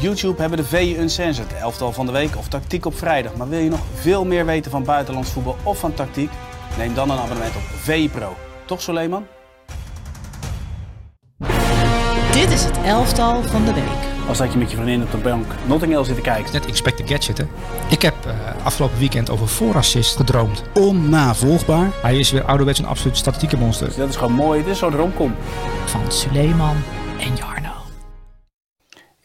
YouTube hebben de VU Uncensored, de elftal van de week of tactiek op vrijdag. Maar wil je nog veel meer weten van buitenlands voetbal of van tactiek? Neem dan een abonnement op VI Pro. Toch Soleiman? Dit is het elftal van de week. Als dat je met je vriendin op de bank Notting Hill zit te kijken. Net Inspect the Gadget, hè? Ik heb uh, afgelopen weekend over voorassist gedroomd. Onnavolgbaar. Hij is weer ouderwets een absoluut statistieke monster. Dus dat is gewoon mooi. Dit is zo'n romcom. Van Suleiman en Jarno.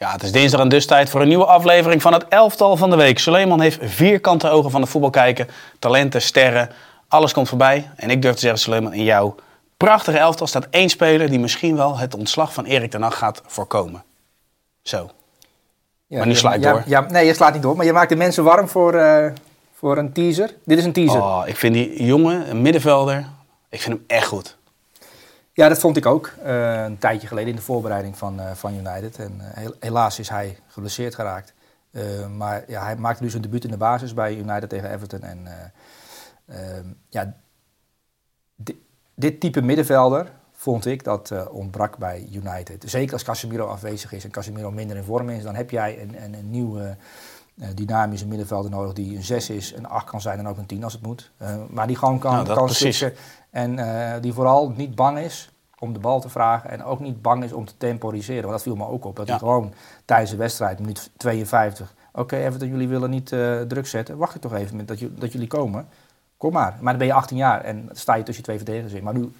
Ja, het is dinsdag en dus tijd voor een nieuwe aflevering van het elftal van de week. Suleiman heeft vierkante ogen van de voetbal kijken. Talenten, sterren, alles komt voorbij. En ik durf te zeggen, Suleiman, in jouw prachtige elftal staat één speler die misschien wel het ontslag van Erik ten Hag gaat voorkomen. Zo. Ja, maar nu je- sla ik ja, door. Ja, nee, je slaat niet door, maar je maakt de mensen warm voor, eh, voor een teaser. Dit is een teaser. Oh, ik vind die jongen, een middenvelder, ik vind hem echt goed. Ja, dat vond ik ook. eh, een tijdje geleden in de voorbereiding van, eh, van United. En eh, hel- helaas is hij geblesseerd geraakt. Maar ja, hij maakte nu zijn debuut in de basis bij United tegen Everton. En eh, ehm, ja, di- dit type middenvelder vond ik dat ontbrak bij United. Zeker als Casemiro afwezig is en Casemiro minder in vorm is, dan heb jij een, een, een nieuwe dynamische middenvelder nodig die een 6 is, een 8 kan zijn en ook een 10 als het moet. Eh, maar die gewoon kan, Nou, dat kan switchen en eh, die vooral niet bang is om de bal te vragen en ook niet bang is om te temporiseren. Want dat viel me ook op. Dat Ja. hij gewoon tijdens de wedstrijd, minuut 52, oké Everton, jullie willen niet eh, druk zetten. Wacht ik toch even met dat, dat jullie komen. Kom maar. Maar dan ben je 18 jaar en sta je tussen twee verdedigers in. Maar nu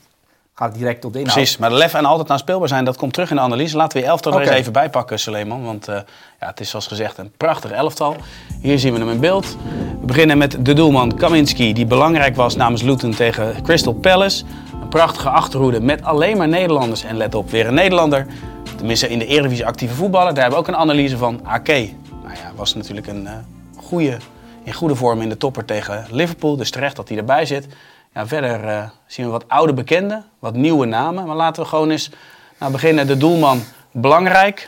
gaat direct op de inhoud. Precies, maar lef en altijd aan speelbaar zijn, dat komt terug in de analyse. Laten we je elftal er Oké. eens even bij pakken, Suleiman. Want eh, ja, het is zoals gezegd een prachtig elftal. Hier zien we hem in beeld. We beginnen met de doelman Kaminski, die belangrijk was namens Luton tegen Crystal Palace. Een prachtige achterhoede met alleen maar Nederlanders. En let op, weer een Nederlander. Tenminste in de Eredivisie actieve voetballer. Daar hebben we ook een analyse van. Ake, nou ja, was natuurlijk een eh, goede, in goede vorm in de topper tegen Liverpool. Dus terecht dat hij erbij zit. Ja, verder eh, zien we wat oude bekenden, wat nieuwe namen. Maar laten we gewoon eens nou, beginnen. De doelman belangrijk.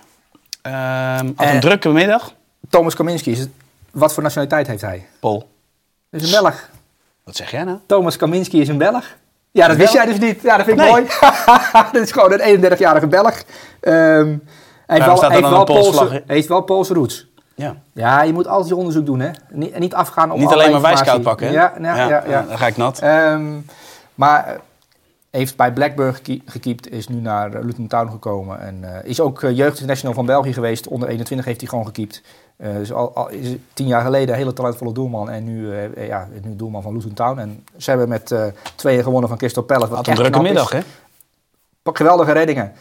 Ehm had een Eh. drukke middag. Thomas Kaminski, is het, wat voor nationaliteit heeft hij? Paul, Dat is een Belg. wat zeg jij nou? Thomas Kaminski is een Belg. Ja, dat Een wist Belg? jij dus niet. Ja, dat vind ik Nee. mooi. dat is gewoon een 31-jarige Belg. Ehm, hij heeft wel, heeft, wel Poolse heeft wel Poolse roots. Ja. Ja, je moet altijd je onderzoek doen, hè. Niet, niet afgaan op Niet alleen maar wijskoud pakken, hè? Ja, ja, ja. ja, dan ga ik nat. Ehm, maar eh, heeft bij Blackburn gekie- gekiept, is nu naar eh, Luton Town gekomen. En eh, is ook jeugdinternational van België geweest. Onder 21 heeft hij gewoon gekiept. Dus al, al is tien jaar geleden een hele talentvolle doelman. En nu, ja, nu doelman van Luton Town. En ze hebben met tweeën gewonnen van Crystal Palace. wat een drukke middag, hè? Pak geweldige reddingen.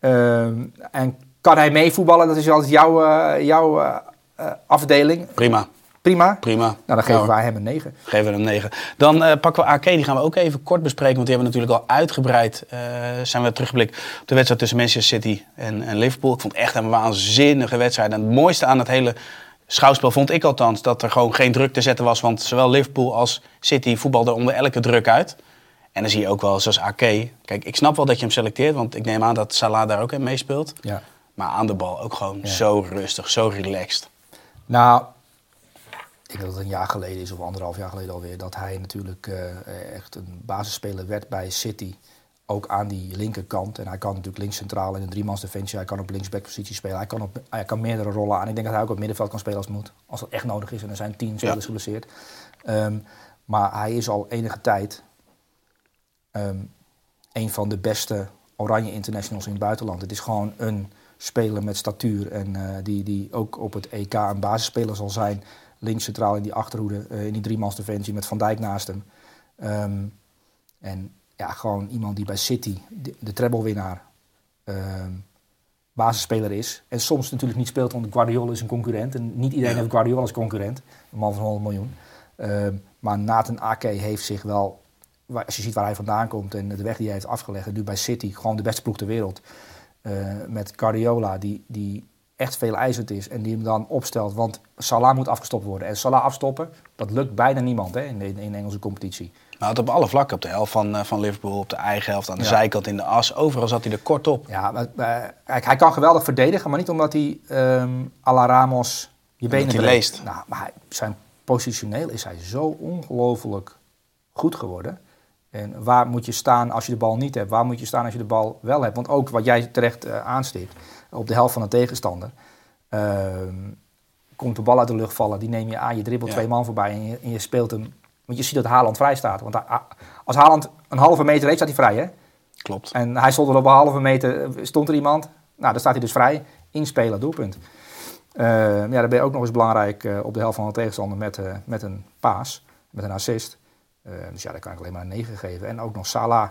Ehm, en kan hij meevoetballen? Dat is altijd jouw, jouw eh, afdeling. Prima, Prima. prima. Nou, dan geven hoor. wij hem een 9. Geven we hem 9. Dan eh, pakken we AK, die gaan we ook even kort bespreken. Want die hebben we natuurlijk al uitgebreid. eh, zijn we teruggeblikt op de wedstrijd tussen Manchester City en, en Liverpool. Ik vond het echt een waanzinnige wedstrijd. En het mooiste aan het hele schouwspel vond ik althans dat er gewoon geen druk te zetten was. Want zowel Liverpool als City voetbalden onder elke druk uit. En dan zie je ook wel, zoals AK. Kijk, ik snap wel dat je hem selecteert. Want ik neem aan dat Salah daar ook in meespeelt. Ja. Maar aan de bal ook gewoon Ja. zo rustig, zo relaxed. Nou, ik denk dat het een jaar geleden is, of anderhalf jaar geleden alweer, dat hij natuurlijk eh, echt een basisspeler werd bij City. Ook aan die linkerkant. En hij kan natuurlijk links centraal in een driemans defensie. Hij kan op linksbackpositie spelen. Hij kan, op, hij kan meerdere rollen aan. Ik denk dat hij ook op het middenveld kan spelen als het moet. Als dat echt nodig is. En er zijn tien spelers geblesseerd. Ehm, maar hij is al enige tijd ehm, een van de beste oranje internationals in het buitenland. Het is gewoon een speler met statuur en eh, die, die ook op het EK een basisspeler zal zijn. Links centraal in die achterhoede, eh, in die driemans defensie met Van Dijk naast hem. Ehm, en ja, gewoon iemand die bij City, de, de treblewinnaar, ehm basisspeler is. En soms natuurlijk niet speelt, want Guardiola is een concurrent. En niet iedereen Ja. heeft Guardiola als concurrent. Een man van 100 miljoen. Ehm, maar Nathan Ake heeft zich wel, als je ziet waar hij vandaan komt en de weg die hij heeft afgelegd, en nu bij City, gewoon de beste ploeg ter wereld. Eh, met Guardiola, die, die echt veel eisend is en die hem dan opstelt. Want Salah moet afgestopt worden. En Salah afstoppen, dat lukt bijna niemand hè, in, de, in de Engelse competitie. Nou, het op alle vlakken. Op de helft van, eh, van Liverpool, op de eigen helft, aan de Ja. zijkant, in de as. Overal zat hij er kort op. Ja, maar, maar, kijk, hij kan geweldig verdedigen, maar niet omdat hij à la Ramos je benen hij leest. Nou, maar hij, zijn positioneel is hij zo ongelooflijk goed geworden. En waar moet je staan als je de bal niet hebt? Waar moet je staan als je de bal wel hebt? Want ook wat jij terecht eh, aanstipt, op de helft van een tegenstander. Ehm, komt de bal uit de lucht vallen, die neem je aan, je dribbelt Ja. twee man voorbij en je, en je speelt hem. Want je ziet dat Haaland vrij staat. Want hij- als Haaland een halve meter heeft, staat hij vrij, hè? Klopt. En hij stond er op een halve meter, eh, stond er iemand. Nou, dan staat hij dus vrij. Inspelen, doelpunt. Eh, ja, dan ben je ook nog eens belangrijk eh, op de helft van de tegenstander met, met een paas, met een assist. Eh, dus ja, daar kan ik alleen maar een 9 geven. En ook nog Salah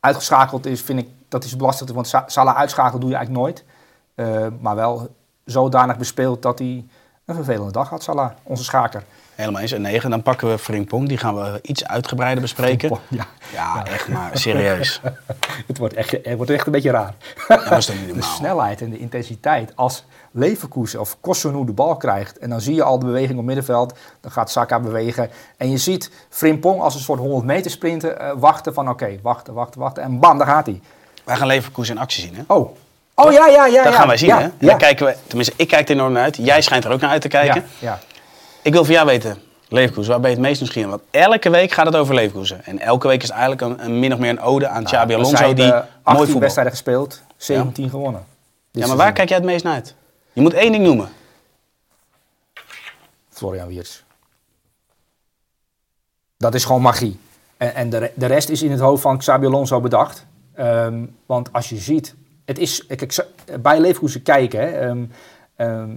uitgeschakeld is, vind ik, dat is belasting. Want Sa- Salah uitschakelen doe je eigenlijk nooit. Eh, maar wel zodanig bespeeld dat hij een vervelende dag had, Salah, onze schaker. Helemaal eens. En 9. Dan pakken we Frimpong. Die gaan we iets uitgebreider bespreken. Ja, Ja, echt maar. Serieus. het wordt echt, het wordt echt een beetje raar. Dat niet De snelheid en de intensiteit. Als Leverkusen of Kossonu de bal krijgt en dan zie je al de beweging op middenveld, dan gaat Saka bewegen. En je ziet Frimpong als een soort 100 meter sprinten eh, wachten van oké, wachten, wachten, wachten. En bam, daar gaat hij. Wij gaan Leverkusen in actie zien, hè? Oh. Oh ja, ja, ja. Dat ja. gaan wij zien, ja, hè? En Ja, Dan kijken we, tenminste, ik kijk er enorm naar uit. Jij schijnt er ook naar uit te kijken. ja, ja. Ik wil van jou weten, Leverkusen, waar ben je het meest nieuwsgierig? Want elke week gaat het over Leverkusen. En elke week is eigenlijk een, een min of meer een ode aan Xabi We Alonso, die eh, mooi 18 voetbal. wedstrijden gespeeld, 17 gewonnen. Ja, maar waar kijk jij het meest naar uit? Je moet één ding noemen. Florian Wiertz. Dat is gewoon magie. En, en de, de rest is in het hoofd van Xabi Alonso bedacht. Ehm, want als je ziet, het is, kijk, Xa- bij Leverkusen kijken, hè, ehm, ehm,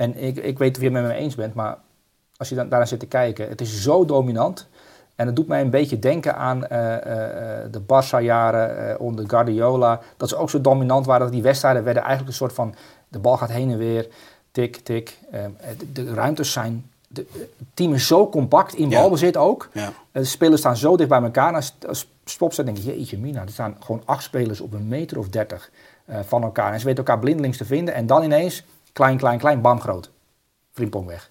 en ik, ik weet of je het met me eens bent, maar als je dan, daaraan zit te kijken, het is zo dominant. En het doet mij een beetje denken aan eh, eh, eh, de Barça-jaren onder Guardiola. Dat ze ook zo dominant waren dat die wedstrijden werden eigenlijk een soort van... De bal gaat heen en weer, tik, tik. Eh, de, de ruimtes zijn... De, het team is zo compact, in Ja. balbezit ook. Ja. De spelers staan zo dicht bij elkaar. Als, als Spop zegt, denk ik, jeetje mina, er staan gewoon acht spelers op een meter of dertig van elkaar. En ze weten elkaar blindelings te vinden. En dan ineens, klein, klein, klein, bam, groot. Frimpong weg.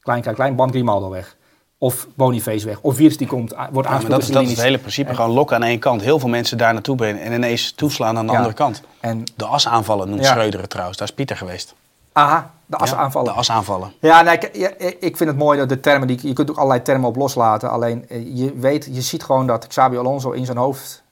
Klein, klein, klein, bam, Grimaldo weg. Of Boniface weg. Of Wiers die komt, wordt Ja, aangespeeld. dat is, dat is het hele principe. Gewoon lokken aan één kant. Heel veel mensen daar naartoe brengen en ineens toeslaan aan de Ja. andere kant. En, De asaanvallen noemt Ja. Schreuder het trouwens. Daar is Pieter geweest. aha, de as Ja, aanvallen. De asaanvallen. Ja, nee, ik, ja, ik vind het mooi dat de termen, die, je kunt ook allerlei termen op loslaten. Alleen eh, je weet, je ziet gewoon dat Xabi Alonso in zijn hoofd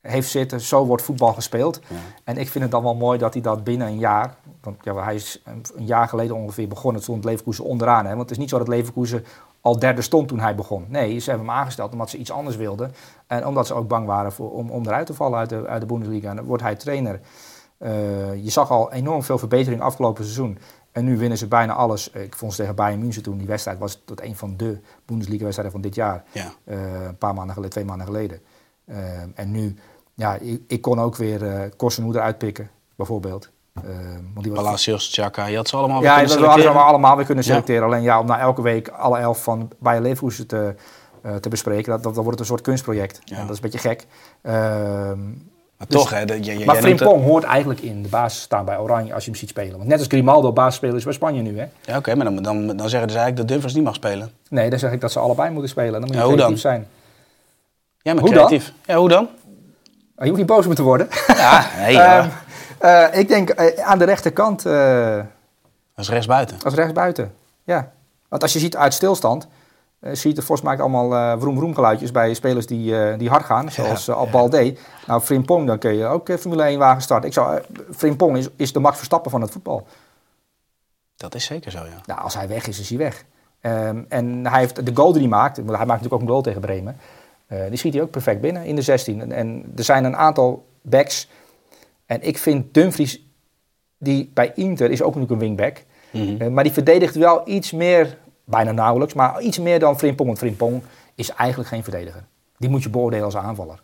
heeft zitten, zo wordt voetbal gespeeld. Ja. En ik vind het dan wel mooi dat hij dat binnen een jaar, want ja, hij is een, een jaar geleden ongeveer begonnen, het stond Leverkusen onderaan. Hè, want het is niet zo dat Leverkusen al derde stond toen hij begon. Nee, ze hebben hem aangesteld omdat ze iets anders wilden. En omdat ze ook bang waren voor, om, om eruit te vallen uit de, uit de Bundesliga. En dan wordt hij trainer. Eh, je zag al enorm veel verbetering afgelopen seizoen. En nu winnen ze bijna alles. Ik vond ze tegen Bayern München toen. Die wedstrijd was tot een van de Bundesliga-wedstrijden van dit jaar. Ja. Eh, een paar maanden geleden, twee maanden geleden. Eh, en nu, ja, ik, ik kon ook weer uh, Korsenu eruit pikken, bijvoorbeeld. Eh, want die was, Palacios, Chaka, je had ze allemaal ja, we hadden ze allemaal weer kunnen Ja. selecteren. Alleen ja, om na elke week alle elf van Bayer Leverkusen te, eh, te bespreken, dat, dat, dan wordt het een soort kunstproject. Ja. En dat is een beetje gek. Ehm, Maar Dus- toch, hè. de- je- je- maar het- Frimpong hoort eigenlijk in de basis staan bij Oranje als je hem ziet spelen. Want net als Grimaldo basisspeler is bij Spanje nu, hè? Ja, oké, maar dan, dan, dan zeggen dus eigenlijk dat Dumfries niet mag spelen. Nee, dan zeg ik dat ze allebei moeten spelen. Dan moet je Ja, hoe creatief dan? zijn. Ja, maar Hoe dan? creatief. Ja, hoe dan? Oh, je hoeft niet boos moeten worden. Ja, nee, ja. Ehm, eh, ik denk eh, aan de rechterkant eh, dat is rechtsbuiten. als rechtsbuiten. Ja. Want als je ziet uit stilstand, eh, zie je er volgens mij allemaal eh vroom geluidjes bij spelers die, eh, die hard gaan, zoals eh, Al Balde. Nou, Frimpong, dan kun je ook eh, Formule 1 wagen starten. Ik zou, eh, Frimpong is, is de Max Verstappen van het voetbal. Dat is zeker zo, ja. Nou, als hij weg is, is hij weg. Ehm, en hij heeft de goal die hij maakt, want hij maakt natuurlijk ook een goal tegen Bremen. eh, die schiet hij ook perfect binnen in de 16. En, en er zijn een aantal backs. En ik vind Dumfries, die bij Inter is ook natuurlijk een wingback. Mhm. Eh, maar die verdedigt wel iets meer, bijna nauwelijks, maar iets meer dan Frimpong. Want Frimpong is eigenlijk geen verdediger. Die moet je beoordelen als aanvaller.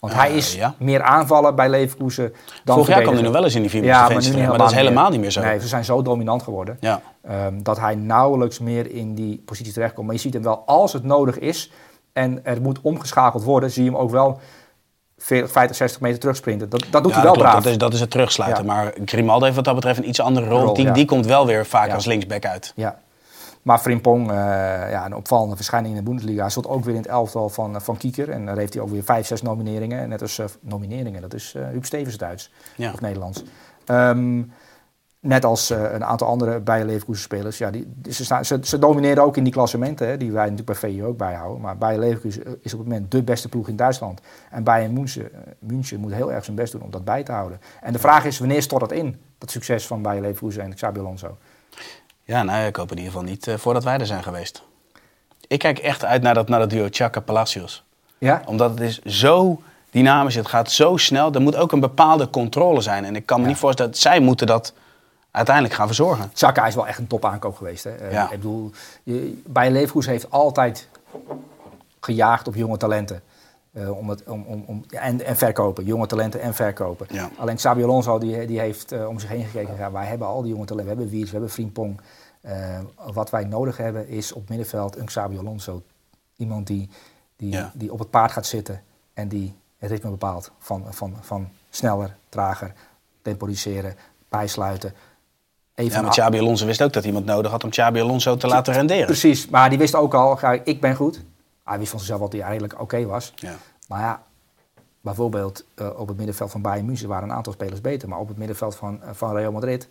Want Eh, hij is ja. meer aanvaller bij Leverkusen dan Vorig jaar kwam hij nog wel eens in die vier Ja, maar nu maar dat is helemaal niet meer zo. Nee, ze zijn zo dominant geworden. Ja. Ehm, dat hij nauwelijks meer in die positie terechtkomt. Maar je ziet hem wel als het nodig is en er moet omgeschakeld worden, zie je hem ook wel 40, 50, 60 meter terugsprinten. Dat, dat doet Ja, hij wel klopt. braaf. Dat is, dat is het terugsluiten. Ja. Maar Grimaldo heeft wat dat betreft een iets andere rol. Rol, die, ja. die komt wel weer vaak als linksback uit. Ja. Maar Frimpong, eh, ja, een opvallende verschijning in de Bundesliga. Hij stond ook weer in het elftal van, van Kieker. En daar heeft hij ook weer vijf, zes nomineringen. Net als eh, nomineringen, dat is eh Huub Stevens Duits Ja. of Nederlands. Ehm, Net als eh, een aantal andere Bayer Leverkusen spelers. Ja, die, ze, staan, ze, ze domineren ook in die klassementen, hè, die wij natuurlijk bij VU ook bijhouden. Maar Bayer Leverkusen eh, is op het moment de beste ploeg in Duitsland. En Bayern München, eh, München moet heel erg zijn best doen om dat bij te houden. En de vraag is, wanneer stort dat in? Dat succes van Bayer Leverkusen en Xabi Alonso. Ja, nou, ik hoop in ieder geval niet voordat wij er zijn geweest. Ik kijk echt uit naar dat, naar dat duo Chaka-Palacios. Ja? Omdat het is zo dynamisch, het gaat zo snel. Er moet ook een bepaalde controle zijn. En ik kan me Ja. niet voorstellen dat zij moeten dat uiteindelijk gaan verzorgen. Chaka is wel echt een topaankoop geweest. Hè. Eh, Ja. Ik bedoel, Bayer Leverkusen heeft altijd gejaagd op jonge talenten. Eh, om het, om, om, om, en, en verkopen, jonge talenten en verkopen. Ja. Alleen Xabi Alonso die, die heeft eh, om zich heen gekeken. Ja, wij hebben al die jonge talenten. We hebben Wiers, we hebben Frimpong. Eh, wat wij nodig hebben is op middenveld een Xabi Alonso. Iemand die, die, Ja. die op het paard gaat zitten en die het ritme bepaalt. Van, van, van sneller, trager, temporiseren, bijsluiten. Even Ja, maar Xabi Alonso wist ook dat iemand nodig had om Xabi Alonso te laten renderen. Precies, maar die wist ook al, ik ben goed. Hij wist van zichzelf dat hij eigenlijk oké was. Ja. Maar ja, bijvoorbeeld eh, op het middenveld van Bayern München waren een aantal spelers beter. Maar op het middenveld van, eh, van Real Madrid,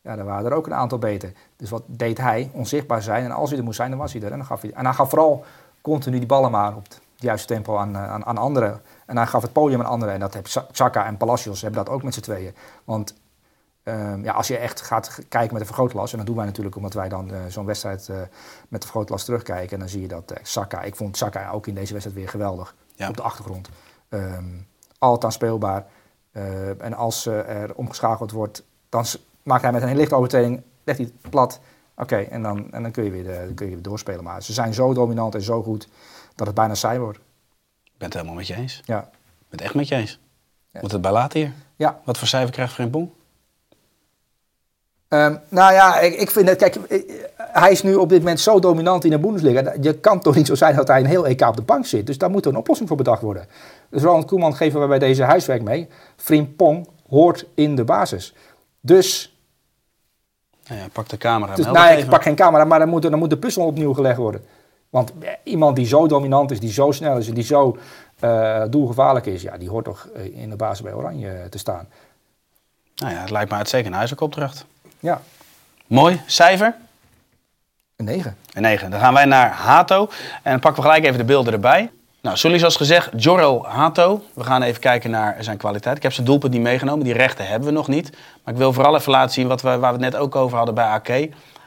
ja, daar waren er ook een aantal beter. Dus wat deed hij? Onzichtbaar zijn. En als hij er moest zijn, dan was hij er. En, dan gaf hij, en hij gaf vooral continu die ballen maar op het juiste tempo aan, eh, aan, aan anderen. En hij gaf het podium aan anderen. En dat Saka en Palacios hebben dat ook met z'n tweeën. Want Ehm, ja, als je echt gaat kijken met een vergrootglas, en dat doen wij natuurlijk omdat wij dan eh, zo'n wedstrijd eh, met een vergrootglas terugkijken, en dan zie je dat eh, Saka, ik vond Saka ook in deze wedstrijd weer geweldig Ja. op de achtergrond. Ehm altijd aanspeelbaar. Eh, en als er omgeschakeld wordt, dan maakt hij met een lichte overtreding, legt hij het plat. Oké, en, dan, en dan kun je, weer, de- dan kun je weer doorspelen. Maar ze zijn zo dominant en zo goed dat het bijna saai wordt. Ik ben het helemaal met je eens. Ik Ja. ben het echt met je eens. Ja. Moet het bij laten hier. Ja, Wat voor cijfer krijgt Frimpong? Ehm, nou ja, ik, ik vind het, kijk, eh, hij is nu op dit moment zo dominant in de Bundesliga. Je kan toch niet zo zijn dat hij een heel EK op de bank zit. Dus daar moet een oplossing voor bedacht worden. Dus Ronald Koeman geven we bij deze huiswerk mee. Frimpong hoort in de basis. Dus, Nou ja, pak de camera. dus nou, ik pak geen camera, maar dan moet, dan moet de puzzel opnieuw gelegd worden. Want eh, iemand die zo dominant is, die zo snel is en die zo eh, doelgevaarlijk is, ja, die hoort toch in de basis bij Oranje te staan. Nou ja, het lijkt me uitstekend een huiswerkopdracht. Ja, Mooi. Cijfer? een 9. Een 9. Dan gaan wij naar Hato. En dan pakken we gelijk even de beelden erbij. Nou, sorry, zoals gezegd, Jorro Hato. We gaan even kijken naar zijn kwaliteit. Ik heb zijn doelpunt niet meegenomen. Die rechten hebben we nog niet. Maar ik wil vooral even laten zien wat we, waar we het net ook over hadden bij AK.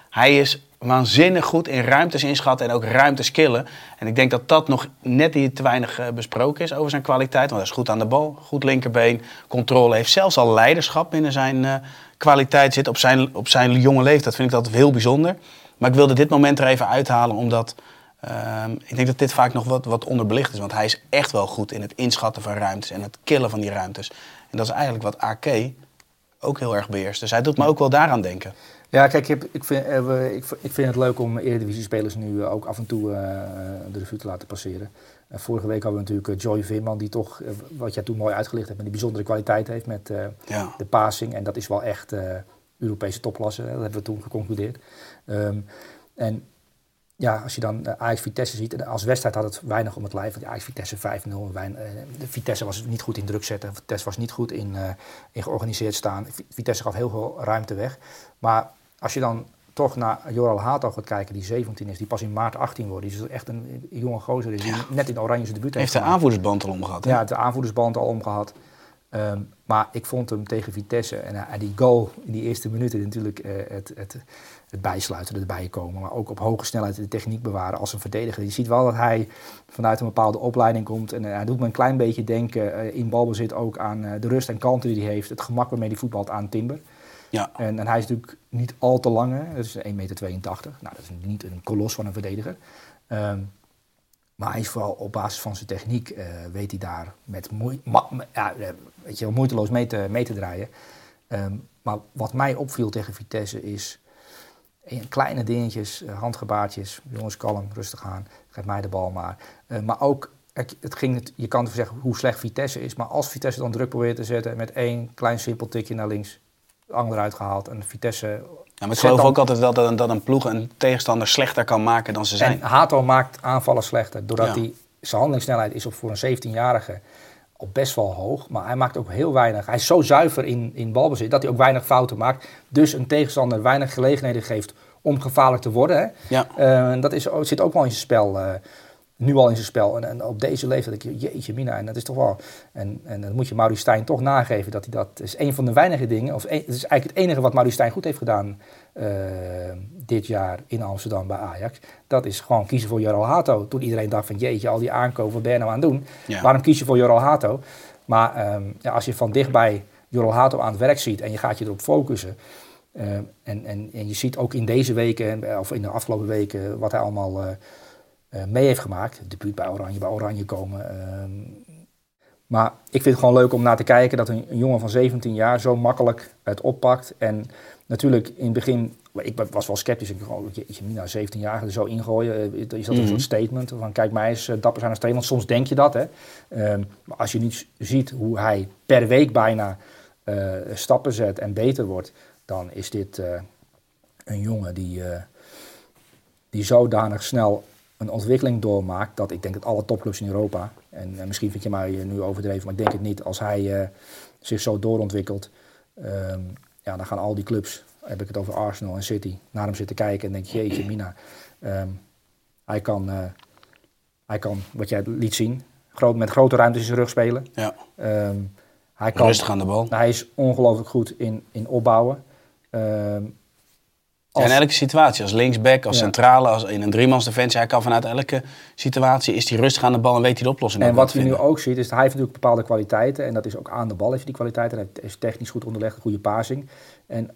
Hij is waanzinnig goed in ruimtes inschatten en ook ruimtes killen. En ik denk dat dat nog net niet te weinig eh, besproken is over zijn kwaliteit. Want hij is goed aan de bal, goed linkerbeen, controle. Heeft zelfs al leiderschap binnen zijn eh, kwaliteit zit. Op zijn, op zijn jonge leeftijd vind ik dat heel bijzonder. Maar ik wilde dit moment er even uithalen, omdat ehm, ik denk dat dit vaak nog wat, wat onderbelicht is. Want hij is echt wel goed in het inschatten van ruimtes en het killen van die ruimtes. En dat is eigenlijk wat AK ook heel erg beheerst. Dus hij doet me ook wel daaraan denken. Ja, kijk, ik, vind, eh, ik, vind het leuk om Eredivisie-spelers nu eh, ook af en toe eh, de revue te laten passeren. Vorige week hadden we natuurlijk Joy Veerman, die toch, wat jij toen mooi uitgelicht hebt, met die bijzondere kwaliteit heeft met Ja. de passing. En dat is wel echt Europese topklasse, hè, dat hebben we toen geconcludeerd. Ehm, en ja, als je dan eh, Ajax Vitesse ziet, en als wedstrijd had het weinig om het lijf. Want Ajax Vitesse 5-0. Wijn- eh, De Vitesse was niet goed in druk zetten. Vitesse was niet goed in, in georganiseerd staan. Vi- Vitesse gaf heel veel ruimte weg. Maar als je dan toch naar Joral Hato gaat kijken, die 17 is, die pas in maart 18 wordt. Die is echt een jonge gozer is, die net in Oranje zijn debuut Hij heeft de aanvoerdersband al omgehad. hè? Ja, de aanvoerdersband al omgehad. Ehm, maar ik vond hem tegen Vitesse en, eh, en die goal in die eerste minuten natuurlijk eh, het, het, het bijsluiten, erbij komen. Maar ook op hoge snelheid de techniek bewaren als een verdediger. Je ziet wel dat hij vanuit een bepaalde opleiding komt. En eh, hij doet me een klein beetje denken in balbezit ook aan de rust en kalmte die hij heeft. Het gemak waarmee hij voetbalt aan Timber. En, en hij is natuurlijk niet al te lang, dat is 1,82 meter. Nou, dat is niet een kolos van een verdediger. Ehm, maar hij is vooral op basis van zijn techniek, eh, weet hij daar met moe- ja, eh, weet je, moeiteloos mee te, mee te draaien. Ehm, maar wat mij opviel tegen Vitesse is eh, kleine dingetjes, handgebaartjes. Jongens, kalm, rustig aan, geef mij de bal maar. Maar ook, het ging, je kan zeggen hoe slecht Vitesse is, maar als Vitesse dan druk probeert te zetten met één klein simpel tikje naar links, angel eruit gehaald en Vitesse... Ja, maar ik geloof dan- ook altijd wel dat een, dat een ploeg een tegenstander slechter kan maken dan ze zijn. En Hato maakt aanvallen slechter. Doordat Ja. hij, zijn handelingssnelheid is op voor een 17-jarige al best wel hoog. Maar hij maakt ook heel weinig. Hij is zo zuiver in, in balbezit dat hij ook weinig fouten maakt. Dus een tegenstander weinig gelegenheden geeft om gevaarlijk te worden. Hè? Ja. Eh, dat is, zit ook wel in zijn spel. eh, nu al in zijn spel. En, en op deze leeftijd denk je, jeetje mina. En dat is toch wel... En, en dan moet je Maurice Stijn toch nageven dat hij dat... is een van de weinige dingen... Of een- het is eigenlijk het enige wat Maurice Stijn goed heeft gedaan... eh, dit jaar in Amsterdam bij Ajax. Dat is gewoon kiezen voor Joral Hato. Toen iedereen dacht van jeetje, al die aankopen, wat ben je nou aan het doen? Ja. Waarom kies je voor Joral Hato? Maar ehm, ja, als je van dichtbij Joral Hato aan het werk ziet... en je gaat je erop focussen... eh, en, en, en je ziet ook in deze weken, of in de afgelopen weken, wat hij allemaal eh, mee heeft gemaakt. Debuut bij Oranje, bij Oranje komen. ehm. maar ik vind het gewoon leuk om naar te kijken dat een, een jongen van 17 jaar zo makkelijk het oppakt. En natuurlijk in het begin, ik was wel sceptisch. Ik dacht, oh, jeetje, Mina, 17 jaar er zo ingooien. eh, Is dat een Mhm. soort statement? Van kijk mij eens eh, dapper zijn als trainer. Want soms denk je dat. Hè? Ehm, maar als je niet ziet hoe hij per week bijna eh, stappen zet en beter wordt, dan is dit eh, een jongen die, eh, die zodanig snel een ontwikkeling doormaakt dat ik denk dat alle topclubs in Europa, en, eh, misschien vind je mij eh, nu overdreven, maar ik denk het niet, als hij eh, zich zo doorontwikkelt, ehm, ja, dan gaan al die clubs, heb ik het over Arsenal en City, naar hem zitten kijken en denk je, jeetje Mina, ehm, hij, kan, hij kan, wat jij liet zien, groot, met grote ruimtes in zijn rug spelen. Ja. Ehm, hij kan, Rustig aan de bal. hij is ongelooflijk goed in, in opbouwen. Ja, als- in elke situatie, als linksback, als Ja. centrale, als in een driemans defensie, hij kan vanuit elke situatie, is hij rustig aan de bal en weet hij de oplossing En wat je nu ook ziet, is dat hij heeft natuurlijk bepaalde kwaliteiten. En dat is ook aan de bal heeft hij die kwaliteiten. Hij is technisch goed onderlegd, goede passing. En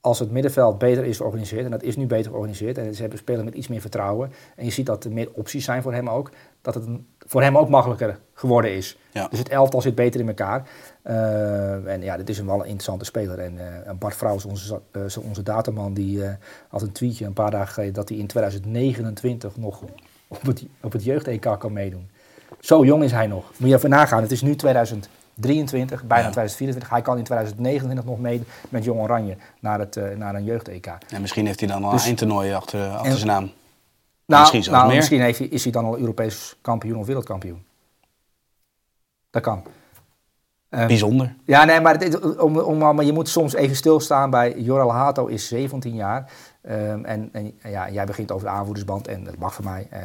als het middenveld beter is georganiseerd, en dat is nu beter georganiseerd, en ze hebben spelen met iets meer vertrouwen, en je ziet dat er meer opties zijn voor hem ook, dat het een- voor hem ook makkelijker geworden is. Ja. Dus het elftal zit beter in elkaar. Eh, en ja, dit is een wel een interessante speler. En eh, Bart Vrouws, onze, eh, onze dataman, die had een tweetje een paar dagen geleden dat hij in 2029 nog op het, op het jeugd-EK kan meedoen. Zo jong is hij nog. Moet je even nagaan. Het is nu 2023, bijna Ja. 2024. Hij kan in 2029 nog mee met Jong Oranje naar, het, eh, naar een jeugd-EK. En misschien heeft hij dan al Dus- een toernooi achter, achter En- zijn naam. Nou, Misschien zelfs nou, meer. misschien heeft hij, is hij dan al Europees kampioen of wereldkampioen. Dat kan. Ehm, Bijzonder. Ja, nee, maar, dit, om, om, maar je moet soms even stilstaan bij Joral Hato is 17 jaar. Ehm, en, en ja, jij begint over de aanvoerdersband en dat mag voor mij. Eh,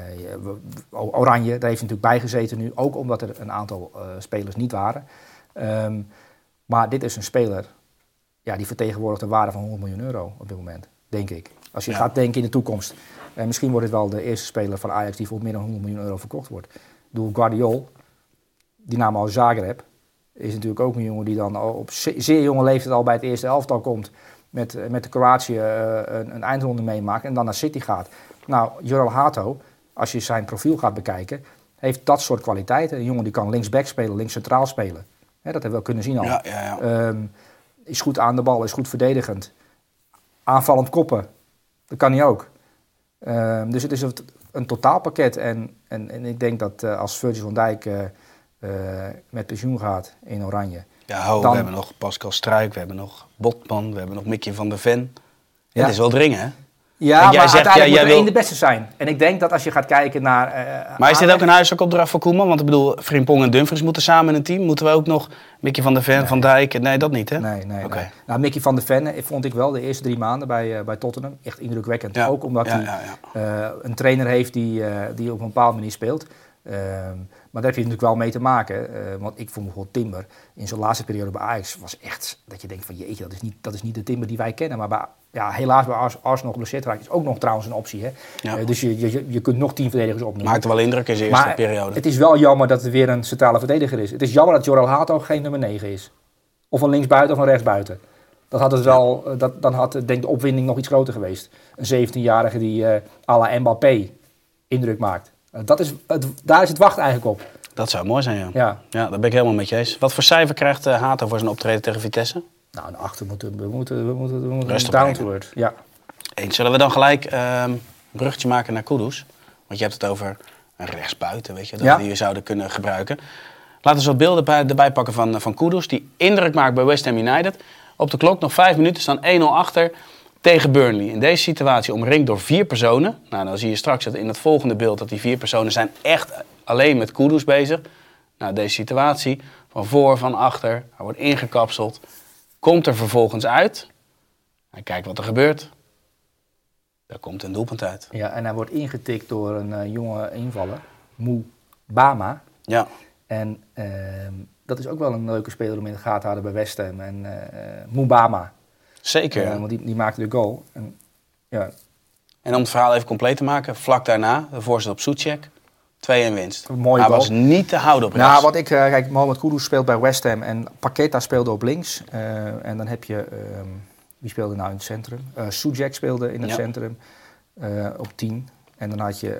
Oranje, daar heeft natuurlijk bij gezeten nu. Ook omdat er een aantal eh, spelers niet waren. Ehm, maar dit is een speler ja, die vertegenwoordigt een waarde van 100 miljoen euro op dit moment, denk ik. Als je Ja. gaat denken in de toekomst. En misschien wordt het wel de eerste speler van Ajax die voor meer dan 100 miljoen euro verkocht wordt. Ik bedoel, Guardiol, die naam al Zagreb, is natuurlijk ook een jongen die dan al op ze- zeer jonge leeftijd al bij het eerste elftal komt. Met, eh, met de Kroatië eh, een, een eindronde meemaakt en dan naar City gaat. Nou, Joral Hato, als je zijn profiel gaat bekijken, heeft dat soort kwaliteiten. Een jongen die kan linksback spelen, links centraal spelen. Dat hebben we wel kunnen zien al. Ja, ja, ja. Ehm, is goed aan de bal, is goed verdedigend. Aanvallend koppen, dat kan hij ook. Ehm, dus het is een, een totaalpakket. En, en, en ik denk dat eh, als Virgil van Dijk met pensioen gaat in Oranje. Ja, ho, Dan- we hebben nog Pascal Struik, we hebben nog Botman, we hebben nog Mickey van der Ven. Ja. Het is wel dringen, hè? Ja, maar zegt, uiteindelijk ja, moet er één wil- de beste zijn. En ik denk dat als je gaat kijken naar... eh, Maar is dit ook een huiswerkopdracht voor Koeman? Want ik bedoel, Frimpong en Dumfries moeten samen in een team. Moeten we ook nog Mickey van der Ven, Van Dijk? Nee, dat niet, hè? Nee, nee, Oké. nee. Nou, Mickey van der Ven eh, vond ik wel de eerste drie maanden bij, eh, bij Tottenham echt indrukwekkend. Ja, Ook omdat ja, hij een trainer heeft die, die op een bepaalde manier speelt. Maar daar heb je natuurlijk wel mee te maken. eh, want ik vond bijvoorbeeld Timber in zijn laatste periode bij Ajax was echt dat je denkt van jeetje, dat is niet, dat is niet de Timber die wij kennen. Maar bij, ja, helaas bij Ars, Arsenal geblesseerd raakt is ook nog trouwens een optie. Hè? Ja. Eh, dus je, je, je kunt nog tien verdedigers opnemen. Maakte wel indruk in zijn eerste Maar periode. het is wel jammer dat het weer een centrale verdediger is. Het is jammer dat Joral Hato geen nummer 9 is. Of een linksbuiten of een rechtsbuiten. Dat had het wel, eh, dat, dan had denk de opwinding nog iets groter geweest. Een 17-jarige die eh à la Mbappé indruk maakt. Eh, dat is, het, daar is het wacht eigenlijk op. Dat zou mooi zijn, ja. Ja. Ja, daar ben ik helemaal met je eens. Wat voor cijfer krijgt eh, Hato voor zijn optreden tegen Vitesse? Nou, een achter moeten we moeten, we moeten, we moeten Rustig down brengen. to earth. Ja. Eens. Zullen we dan gelijk ehm, een bruggetje maken naar Kudus? Want je hebt het over een rechtsbuiten, weet je, dat Ja. we die zouden kunnen gebruiken. Laten we wat beelden bij, erbij pakken van, van Kudus, die indruk maakt bij West Ham United. Op de klok nog vijf minuten, staan 1-0 achter tegen Burnley. In deze situatie omringd door vier personen. Nou, dan zie je straks in het volgende beeld dat die vier personen zijn echt alleen met Kudus bezig. Nou, deze situatie, van voor, van achter, hij wordt ingekapseld, komt er vervolgens uit. En kijk wat er gebeurt. Daar komt een doelpunt uit. Ja, en hij wordt ingetikt door een eh, jonge invaller, Moe Bama. Ja, En ehm, dat is ook wel een leuke speler om in de gaten te houden bij West Ham. En eh Moe Bama, zeker. Eh, want die, die maakte de goal. En, ja, En om het verhaal even compleet te maken, vlak daarna, de voorzet op Soetjek, 2-1 winst. Een mooie Hij was niet te houden op rechts. Nou, wat ik, eh, kijk, Mohamed Kudus speelt bij West Ham en Paqueta speelde op links. Eh, en dan heb je, ehm, wie speelde nou in het centrum? Sujek speelde in het Ja. centrum op 10. En dan had je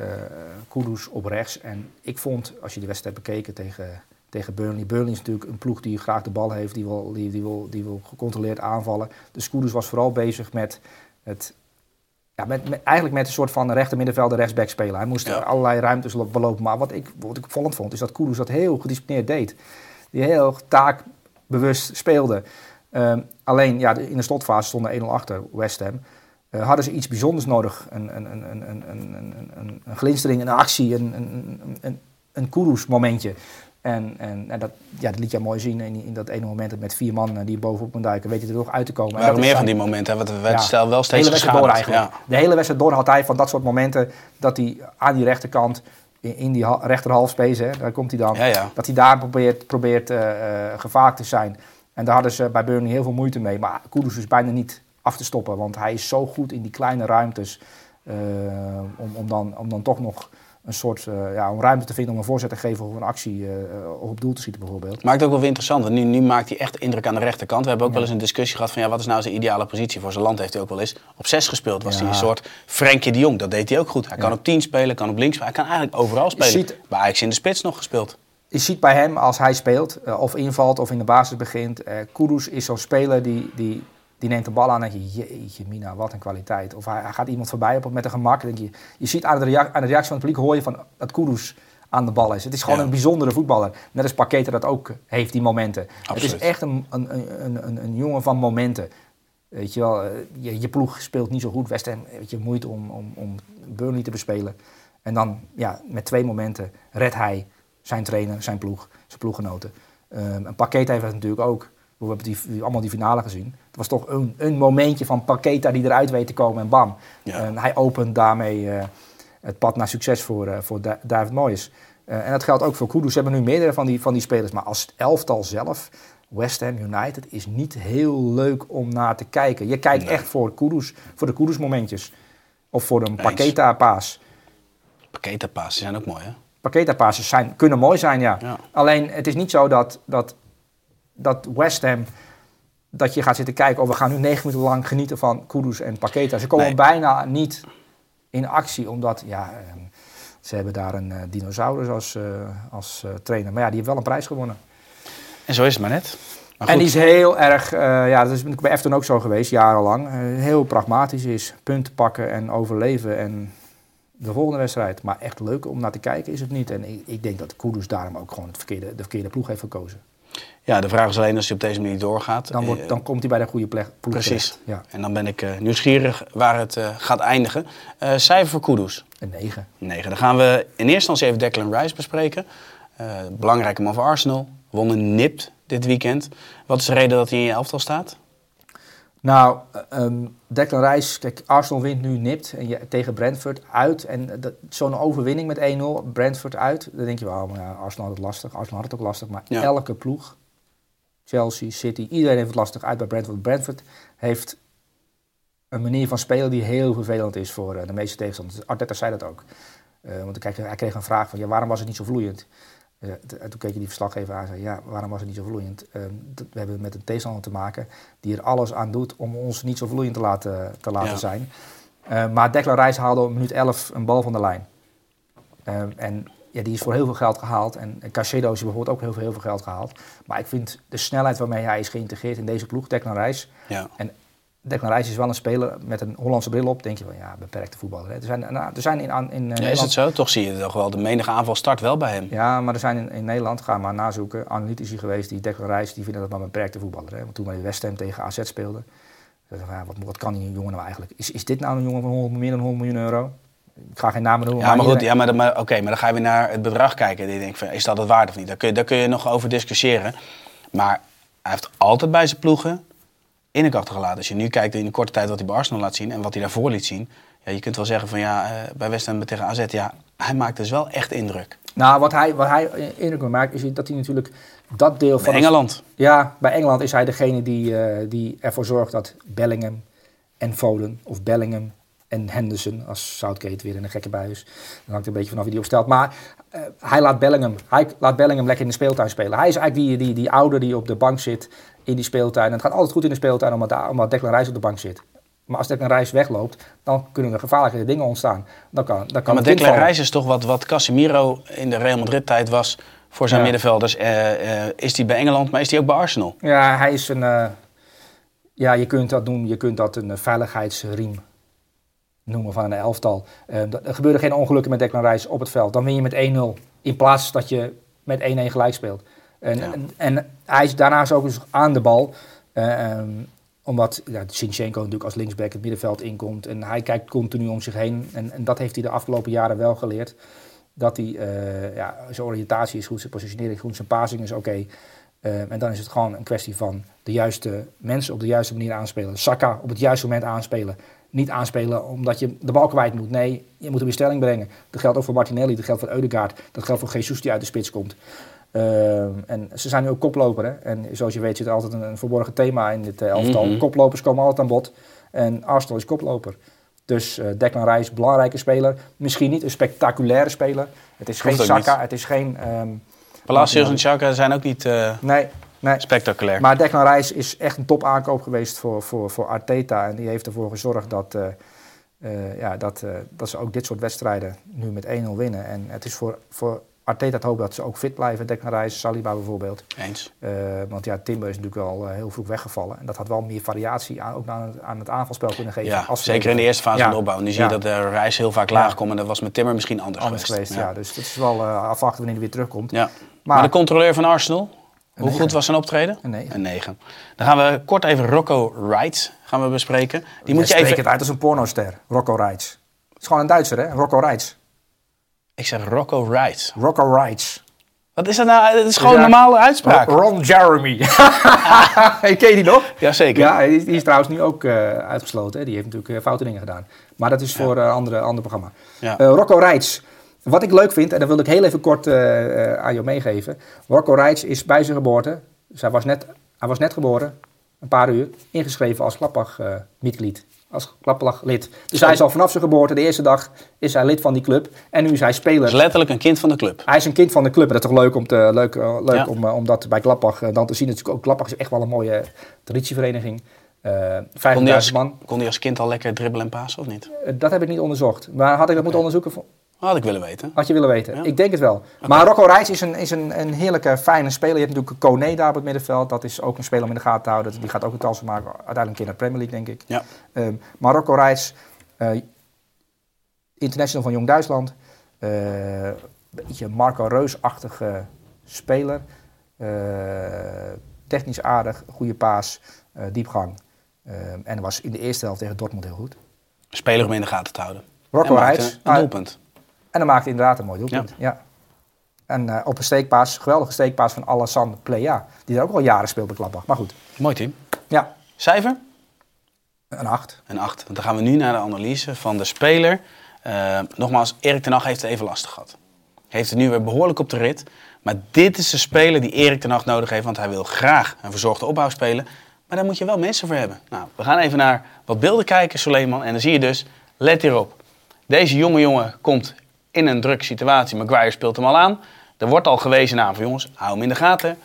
Kudus op rechts. En ik vond, als je de wedstrijd bekeken tegen, tegen Burnley. Burnley is natuurlijk een ploeg die graag de bal heeft, die wil, die, wil, die wil gecontroleerd aanvallen. De Scooters was vooral bezig met het ja, met, eigenlijk met een soort van rechter middenvelder rechtsback spelen. Hij moest allerlei ruimtes belopen. Maar wat ik, wat ik opvallend vond, is dat Koeroes dat heel gedisciplineerd deed. Die heel taakbewust speelde. Ehm, alleen ja, in de slotfase stonden 1-0 achter West Ham. Eh, hadden ze iets bijzonders nodig? Een, een, een, een, een, een, een, glinstering, een actie, een, een, een, een momentje en, en, en dat, ja, dat liet je mooi zien in, in dat ene moment met vier man eh, die bovenop kon duiken. Weet je er toch uit te komen. Er En waren meer van die momenten, want we werd ja. stel wel de steeds hele wedstrijd door geschaduwd. eigenlijk. De hele wedstrijd door had hij van dat soort momenten dat hij aan die rechterkant, in, in die ha- rechterhalfspace, daar komt hij dan, Ja, dat hij daar probeert, probeert gevaarlijk te zijn. En daar hadden ze bij Burnley heel veel moeite mee. Maar Kudus is bijna niet af te stoppen, want hij is zo goed in die kleine ruimtes eh, om, om, dan, om dan toch nog een soort eh, ja, om ruimte te vinden om een voorzet te geven of een actie eh, eh, op doel te schieten bijvoorbeeld. Maakt ook wel weer interessant, want nu, nu maakt hij echt indruk aan de rechterkant. We hebben ook wel eens een discussie gehad van ja, wat is nou zijn ideale positie. Voor zijn land heeft hij ook wel eens op 6 gespeeld. Was Ja. hij een soort Frenkie de Jong, dat deed hij ook goed. Hij kan op 10 spelen, kan op links spelen. Hij kan eigenlijk overal spelen. ziet- Bij Ajax in de spits nog gespeeld. je ziet bij hem als hij speelt, of invalt of in de basis begint. eh Kudus is zo'n speler die, die, die neemt de bal aan en denk je, jeetje mina, wat een kwaliteit. Of hij, hij gaat iemand voorbij op, met een gemak. Denk je, je ziet aan de, rea- aan de reactie van het publiek, hoor je van dat Kudus aan de bal is. Het is gewoon Ja. een bijzondere voetballer. Net als Paqueta dat ook heeft, die momenten. Absoluut. Het is echt een, een, een, een, een jongen van momenten. Weet je wel, eh, je, je ploeg speelt niet zo goed. West Ham, weet je, moeite om, om, om Burnley te bespelen. En dan, ja, met twee momenten redt hij zijn trainer, zijn ploeg, zijn ploeggenoten. Ehm en Paqueta heeft dat natuurlijk ook. We hebben die, die- allemaal die finale gezien. Het was toch een, een momentje van Paqueta die eruit weet te komen en bam. Ja. En hij opent daarmee eh, het pad naar succes voor, eh, voor Da- David Moyes. Eh, en dat geldt ook voor Kudus. Ze hebben nu meerdere van die, van die spelers. Maar als het elftal zelf, West Ham United, is niet heel leuk om naar te kijken. Je kijkt echt voor, Kudus, voor de Kudus momentjes. Of voor een Eens. Paqueta paas. Paqueta passen zijn ook mooi hè. Paqueta passes zijn, kunnen mooi zijn, ja. Ja. Alleen het is niet zo dat, dat, dat West Ham, dat je gaat zitten kijken, oh we gaan nu negen minuten lang genieten van Kudus en Paqueta. Ze komen Nee. bijna niet in actie, omdat ja, ehm, ze hebben daar een eh, dinosaurus als, eh, als eh, trainer. Maar ja, die heeft wel een prijs gewonnen. En zo is het maar net. Maar En die is heel erg, ja, dat is bij Efton ook zo geweest, jarenlang. heel pragmatisch is, punten pakken en overleven en de volgende wedstrijd. Maar echt leuk om naar te kijken is het niet. En ik, ik denk dat Kudus daarom ook gewoon het verkeerde, de verkeerde ploeg heeft gekozen. Ja, de vraag is alleen als hij op deze manier doorgaat. Dan, wordt, eh, dan komt hij bij de goede plek, ploeg Precies. terecht. Ja, En dan ben ik eh, nieuwsgierig waar het eh, gaat eindigen. Eh, cijfer voor Kudus. een 9. 9. Dan gaan we in eerste instantie even Declan Rice bespreken. Belangrijke man voor Arsenal. Wonnen nipt dit weekend. Wat is de reden dat hij in je elftal staat? Nou, ehm, Declan Rice, kijk, Arsenal wint nu nipt en je, tegen Brentford uit. En eh, zo'n overwinning met 1-0, Brentford uit. Dan denk je wel, maar ja, Arsenal had het lastig. Arsenal had het ook lastig, maar Ja. elke ploeg, Chelsea, City, iedereen heeft het lastig uit bij Brentford. Brentford heeft een manier van spelen die heel vervelend is voor eh, de meeste tegenstanders. Arteta zei dat ook. Eh, want hij kreeg, hij kreeg een vraag van, ja, waarom was het niet zo vloeiend? En toen keek je die verslaggever aan en zei, ja, waarom was het niet zo vloeiend? Eh, dat- we hebben met een tegenstander te maken die er alles aan doet om ons niet zo vloeiend te laten, te laten Ja. zijn. Eh, maar Declan Rice haalde op minuut 11 een bal van de lijn. Eh, en ja, die is voor heel veel geld gehaald. En Cachedo is bijvoorbeeld ook heel veel, heel veel geld gehaald. Maar ik vind de snelheid waarmee hij is geïntegreerd in deze ploeg, Declan Rice. Ja. En Declan Rice is wel een speler met een Hollandse bril op. Denk je van ja, beperkte voetballer. Hè. Er zijn, nou, er zijn in, in eh, Ja, is Nederland het zo? Toch zie je toch wel. De menige aanval start wel bij hem. ja, maar er zijn in, in Nederland, ga maar nazoeken, analytici geweest die Declan Rice, die vinden dat maar een beperkte voetballer. Hè? Want toen wij West Ham tegen AZ ze van, ja, wat, wat kan die jongen nou eigenlijk? Is, is dit nou een jongen van 100, meer dan 100 miljoen euro? Ik ga geen namen noemen. Ja, maar goed, iedereen- ja, maar, maar, oké, maar dan ga je weer naar het bedrag kijken. Die denkt van, is dat het waard of niet? Daar kun, je, daar kun je nog over discussiëren. Maar hij heeft altijd bij zijn ploegen in de achtergelaten. Als je nu kijkt in de korte tijd wat hij bij Arsenal laat zien en wat hij daarvoor liet zien. Ja, je kunt wel zeggen van ja, eh, bij West Ham tegen AZ, ja, hij maakt dus wel echt indruk. Nou, wat hij, wat hij indruk maakt, is dat hij natuurlijk dat deel van... Van Engeland. Ja, bij Engeland is hij degene die, eh, die ervoor zorgt dat Bellingham en Foden, of Bellingham en Henderson, als Southgate weer in een gekke bui is. Dan hangt een beetje vanaf wie die opstelt. Maar eh, hij, laat Bellingham, hij laat Bellingham lekker in de speeltuin spelen. Hij is eigenlijk die, die, die ouder die op de bank zit in die speeltuin. En het gaat altijd goed in de speeltuin omdat, daar- omdat Declan Rice op de bank zit. Maar als Declan Rice wegloopt, dan kunnen er gevaarlijke dingen ontstaan. Dan kan, dan kan maar het kind Declan. Rice is toch wat, wat Casemiro in de Real Madrid tijd was voor zijn Ja. middenvelders. Eh, eh, is hij bij Engeland, maar is hij ook bij Arsenal? Ja, hij is een. eh, ja, je kunt dat noemen. Je kunt dat een veiligheidsriem noemen van een elftal. Er gebeuren geen ongelukken met Declan Rice op het veld. Dan win je met 1-0. In plaats dat je met 1-1 gelijk speelt. En, Ja. en, en hij is daarnaast ook eens aan de bal. eh, ehm, omdat ja, Sinchenko natuurlijk als linksback het middenveld inkomt. En hij kijkt continu om zich heen. En, en dat heeft hij de afgelopen jaren wel geleerd. Dat hij, eh, ja, zijn oriëntatie is goed, zijn positionering is goed, zijn passing is oké. Eh, en dan is het gewoon een kwestie van de juiste mensen op de juiste manier aanspelen. Saka op het juiste moment aanspelen. Niet aanspelen omdat je de bal kwijt moet. Nee, je moet hem in stelling brengen. Dat geldt ook voor Martinelli, dat geldt voor Eudegaard. Dat geldt voor Jesus die uit de spits komt. Eh, en ze zijn nu ook koploper. Hè? En zoals je weet zit er altijd een, een verborgen thema in dit eh, elftal. Mhm. Koplopers komen altijd aan bod. En Arsenal is koploper. Dus eh Declan Rice, belangrijke speler. Misschien niet een spectaculaire speler. Het is geen Hoeft Saka, het is geen... ehm, Palacios en Xhaka zijn ook niet eh, nee, nee. spectaculair. Maar Declan Rice is echt een top aankoop geweest voor, voor, voor Arteta. En die heeft ervoor gezorgd dat, ja, dat, dat ze ook dit soort wedstrijden nu met 1-0 winnen. En het is voor, voor Arteta te hopen dat ze ook fit blijven. Declan Rice, Saliba bijvoorbeeld. Eens. Eh, want ja, Timber is natuurlijk wel eh, heel vroeg weggevallen. En dat had wel meer variatie aan, ook aan het, aan het aanvalspel kunnen geven. Ja, als zeker in de eerste fase Ja. van de opbouw. Nu zie je Ja. dat de reis heel vaak laag komt. En dat was met Timmer misschien anders, anders geweest. Ja. dus dat is wel eh, afwachten wanneer hij weer terugkomt. Ja. Maar, Maar- de controleur van Arsenal, hoe goed was zijn optreden? Een negen. Een 9. Dan gaan we kort even Rocco Wright gaan we bespreken. Die moet je even... het uit als een pornoster, Rocco Reitz. Het is gewoon een Duitser, hè? Rocco Reitz. Ik zeg Rocco Wright. Rocco Reitz. Wat is dat nou? Het is gewoon een normale uitspraak. Ron Jeremy. hey, ken je die nog? Jazeker. Ja, die is, trouwens nu ook eh, uitgesloten. Hè? Die heeft natuurlijk eh, foute dingen gedaan. Maar dat is voor een andere, ander programma. Ja. Eh, Rocco Reitz. Wat ik leuk vind, en dat wil ik heel even kort eh, eh, aan jou meegeven. Rocco Reitz is bij zijn geboorte, dus hij was net, hij was net geboren, een paar uur, ingeschreven als Klappach-mitglied. Als Klappach-lid. Dus hij is al vanaf zijn geboorte, de eerste dag, is hij lid van die club. En nu is hij speler. Is letterlijk een kind van de club. Hij is een kind van de club en dat is toch leuk om, te, leuk, eh, leuk Ja. om, eh, om dat bij Klappach eh, dan te zien. Natuurlijk ook Klappach is echt wel een mooie traditievereniging. Eh Kon hij, 50.000 als, man. kon hij als kind al lekker dribbelen en pasen of niet? Dat heb ik niet onderzocht. Maar had ik dat moeten onderzoeken? Had ik willen weten. Had je willen weten? Ja. Ik denk het wel. Maar Rocco Reis is, een, is een, een heerlijke, fijne speler. Je hebt natuurlijk Kone daar op het middenveld. Dat is ook een speler om in de gaten te houden. Die gaat ook een transfer maken. Uiteindelijk een keer naar de Premier League, denk ik. Ja. Ehm, maar Rocco Reis, eh, international van Jong Duitsland. Eh, Een beetje Marco Reus-achtige speler. Eh, technisch aardig, goede paas, eh, diepgang. Ehm, en was in de eerste helft tegen Dortmund heel goed. Speler om in de gaten te houden. Rocco Reis. Een doelpunt. En dan maakte hij inderdaad een mooi doelpunt. Ja. En eh, op een steekpaas, geweldige steekpaas van Alassane Plea. Die daar ook al jaren speelt bij. Maar goed, Mooi team. ja, Cijfer? een 8. Een 8. Want dan gaan we nu naar de analyse van de speler. Eh, nogmaals, Erik ten Hag heeft het even lastig gehad. Heeft het nu weer behoorlijk op de rit. Maar dit is de speler die Erik ten Hag nodig heeft. Want hij wil graag een verzorgde opbouw spelen. Maar daar moet je wel mensen voor hebben. Nou, we gaan even naar wat beelden kijken, Suleiman. En dan zie je dus, let hierop. Deze jonge jongen komt in een drukke situatie. Maguire speelt hem al aan. Er wordt al gewezen naar van jongens, hou hem in de gaten.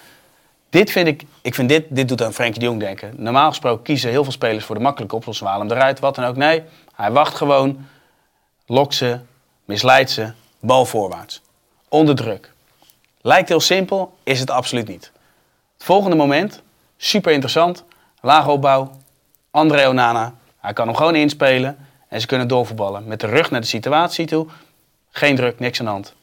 Dit vind ik, ik vind dit, dit doet aan Frenkie de Jong denken. Normaal gesproken kiezen heel veel spelers voor de makkelijke oplossing. Halen hem eruit, wat dan ook. Nee, hij wacht gewoon, lokt ze, misleidt ze, bal voorwaarts. Onder druk. Lijkt heel simpel, is het absoluut niet. Het volgende moment, super interessant. Lage opbouw, André Onana. Hij kan hem gewoon inspelen en ze kunnen doorvoetballen. Met de rug naar de situatie toe. Geen druk, niks aan de hand.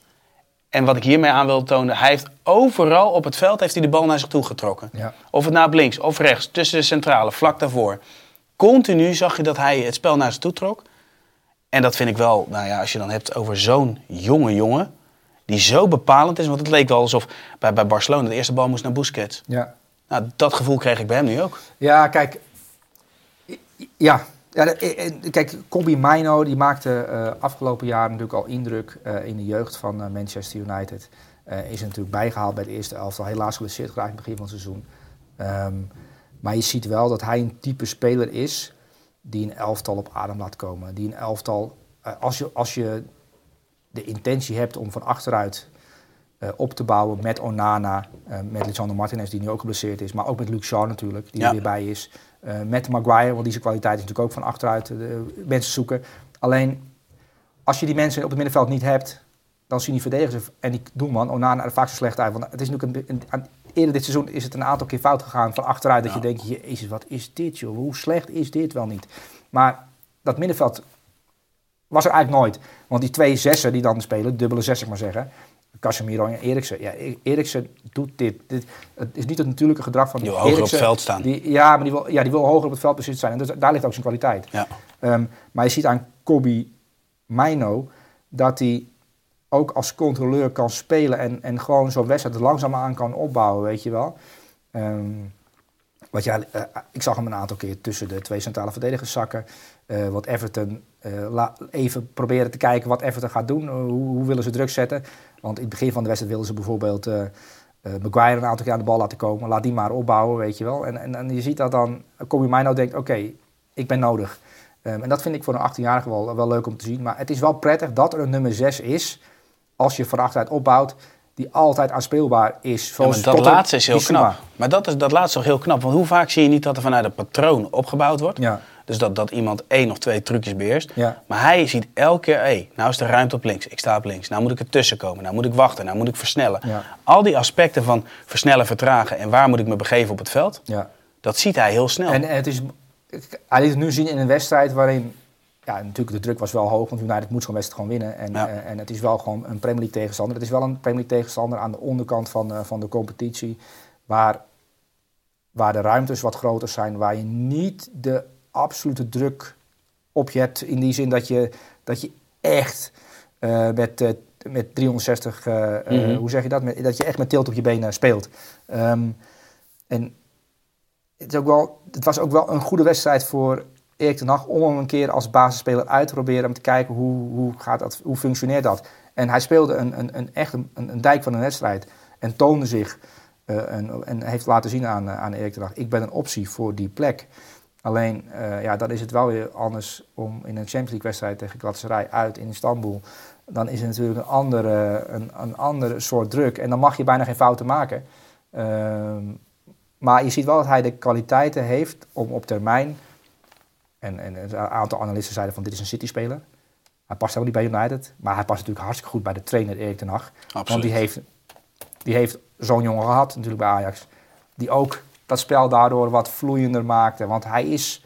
En wat ik hiermee aan wil tonen, hij heeft overal op het veld heeft hij de bal naar zich toe getrokken. Ja. Of het op links of rechts, tussen de centrale, vlak daarvoor. Continu zag je dat hij het spel naar zich toe trok. En dat vind ik wel, nou ja, als je dan hebt over zo'n jonge jongen, die zo bepalend is. Want het leek wel alsof bij, bij Barcelona de eerste bal moest naar Busquets. Ja. Nou, dat gevoel kreeg ik bij hem nu ook. Ja, kijk. Ja. Ja eh, eh, kijk, Kobe Mino die maakte eh, afgelopen jaar natuurlijk al indruk in de jeugd van Manchester United. Is er natuurlijk bijgehaald bij de eerste elftal. Helaas geblesseerd geraakt in het begin van het seizoen. Ehm, maar je ziet wel dat hij een type speler is die een elftal op adem laat komen. Die een elftal, als, je, als je de intentie hebt om van achteruit op te bouwen met Onana, met Lisandro Martinez, die nu ook geblesseerd is, maar ook met Luke Shaw natuurlijk, die Ja. er weer bij is. Eh, met Maguire, want die zijn kwaliteit is natuurlijk ook van achteruit eh, mensen zoeken. Alleen, als je die mensen op het middenveld niet hebt, dan zien die verdedigers en die doelman Onana er vaak zo slecht uit. Want het is natuurlijk een, eerder dit seizoen is het een aantal keer fout gegaan van achteruit. Dat Ja. je denkt, jezus, wat is dit joh? Hoe slecht is dit wel niet? Maar dat middenveld was er eigenlijk nooit. Want die twee zessen die dan spelen, dubbele zes, zeg maar zeggen. Casemiro en Eriksen. Ja, E- Eriksen doet dit. dit. Het is niet het natuurlijke gedrag van Die wil hoger op het veld staan. Die, ja, maar die wil, ja, die wil hoger op het veld bezit zijn. En dus, daar ligt ook zijn kwaliteit. Ja. Ehm, maar je ziet aan Kobe Mino dat hij ook als controleur kan spelen en, en gewoon zo'n wedstrijd langzaam aan kan opbouwen, weet je wel. Ehm, wat ja, eh, ik zag hem een aantal keer tussen de twee centrale verdedigers zakken. Eh, wat Everton, eh, even proberen te kijken wat Everton gaat doen. Hoe, hoe willen ze druk zetten? Want in het begin van de wedstrijd wilden ze bijvoorbeeld eh, Maguire een aantal keer aan de bal laten komen. Laat die maar opbouwen, weet je wel. En, en, en je ziet dat dan Kobe Mino denkt, oké, ik ben nodig. Ehm, en dat vind ik voor een 18-jarige wel, wel leuk om te zien. Maar het is wel prettig dat er een nummer 6 is, als je van achteruit opbouwt, die altijd aanspeelbaar is. Ja, dat laatste is heel knap. Maar dat is dat laatste toch heel knap. Want hoe vaak zie je niet dat er vanuit een patroon opgebouwd wordt? Ja, Dus dat, dat iemand één of twee trucjes beheerst. ja. Maar hij ziet elke keer, hé, nou is de ruimte op links. Ik sta op links. Nou moet ik ertussen komen. Nou moet ik wachten. Nou moet ik versnellen. Ja. Al die aspecten van versnellen, vertragen en waar moet ik me begeven op het veld, ja. dat ziet hij heel snel. En het is, hij liet het nu zien in een wedstrijd waarin, ja, natuurlijk de druk was wel hoog, want United moet zo'n wedstrijd gewoon winnen. En, eh, en het is wel gewoon een Premier League tegenstander. Het is wel een Premier League tegenstander aan de onderkant van, eh, van de competitie, waar, waar de ruimtes wat groter zijn, waar je niet de absolute druk op je hebt, in die zin dat je, dat je echt eh, met, eh, met 360, eh, eh, Mhm. hoe zeg je dat, met, dat je echt met tilt op je benen speelt. Ehm, en het, is ook wel, het was ook wel een goede wedstrijd voor Erik ten Hag om hem een keer als basisspeler uit te proberen om te kijken hoe, hoe, gaat dat, hoe functioneert dat. En hij speelde een, een, een, echt een, een dijk van een wedstrijd en toonde zich en, en heeft laten zien aan, aan Erik ten Hag, ik ben een optie voor die plek. Alleen, eh, ja, dan is het wel weer anders om in een Champions League wedstrijd tegen Galatasaray uit in Istanbul. Dan is het natuurlijk een andere, een, een andere soort druk. En dan mag je bijna geen fouten maken. Ehm, maar je ziet wel dat hij de kwaliteiten heeft om op termijn. En, en een aantal analisten zeiden van dit is een City-speler. Hij past ook niet bij United. Maar hij past natuurlijk hartstikke goed bij de trainer Erik ten Hag. Absoluut. Want die heeft, die heeft zo'n jongen gehad natuurlijk bij Ajax. Die ook dat spel daardoor wat vloeiender maakte. Want hij is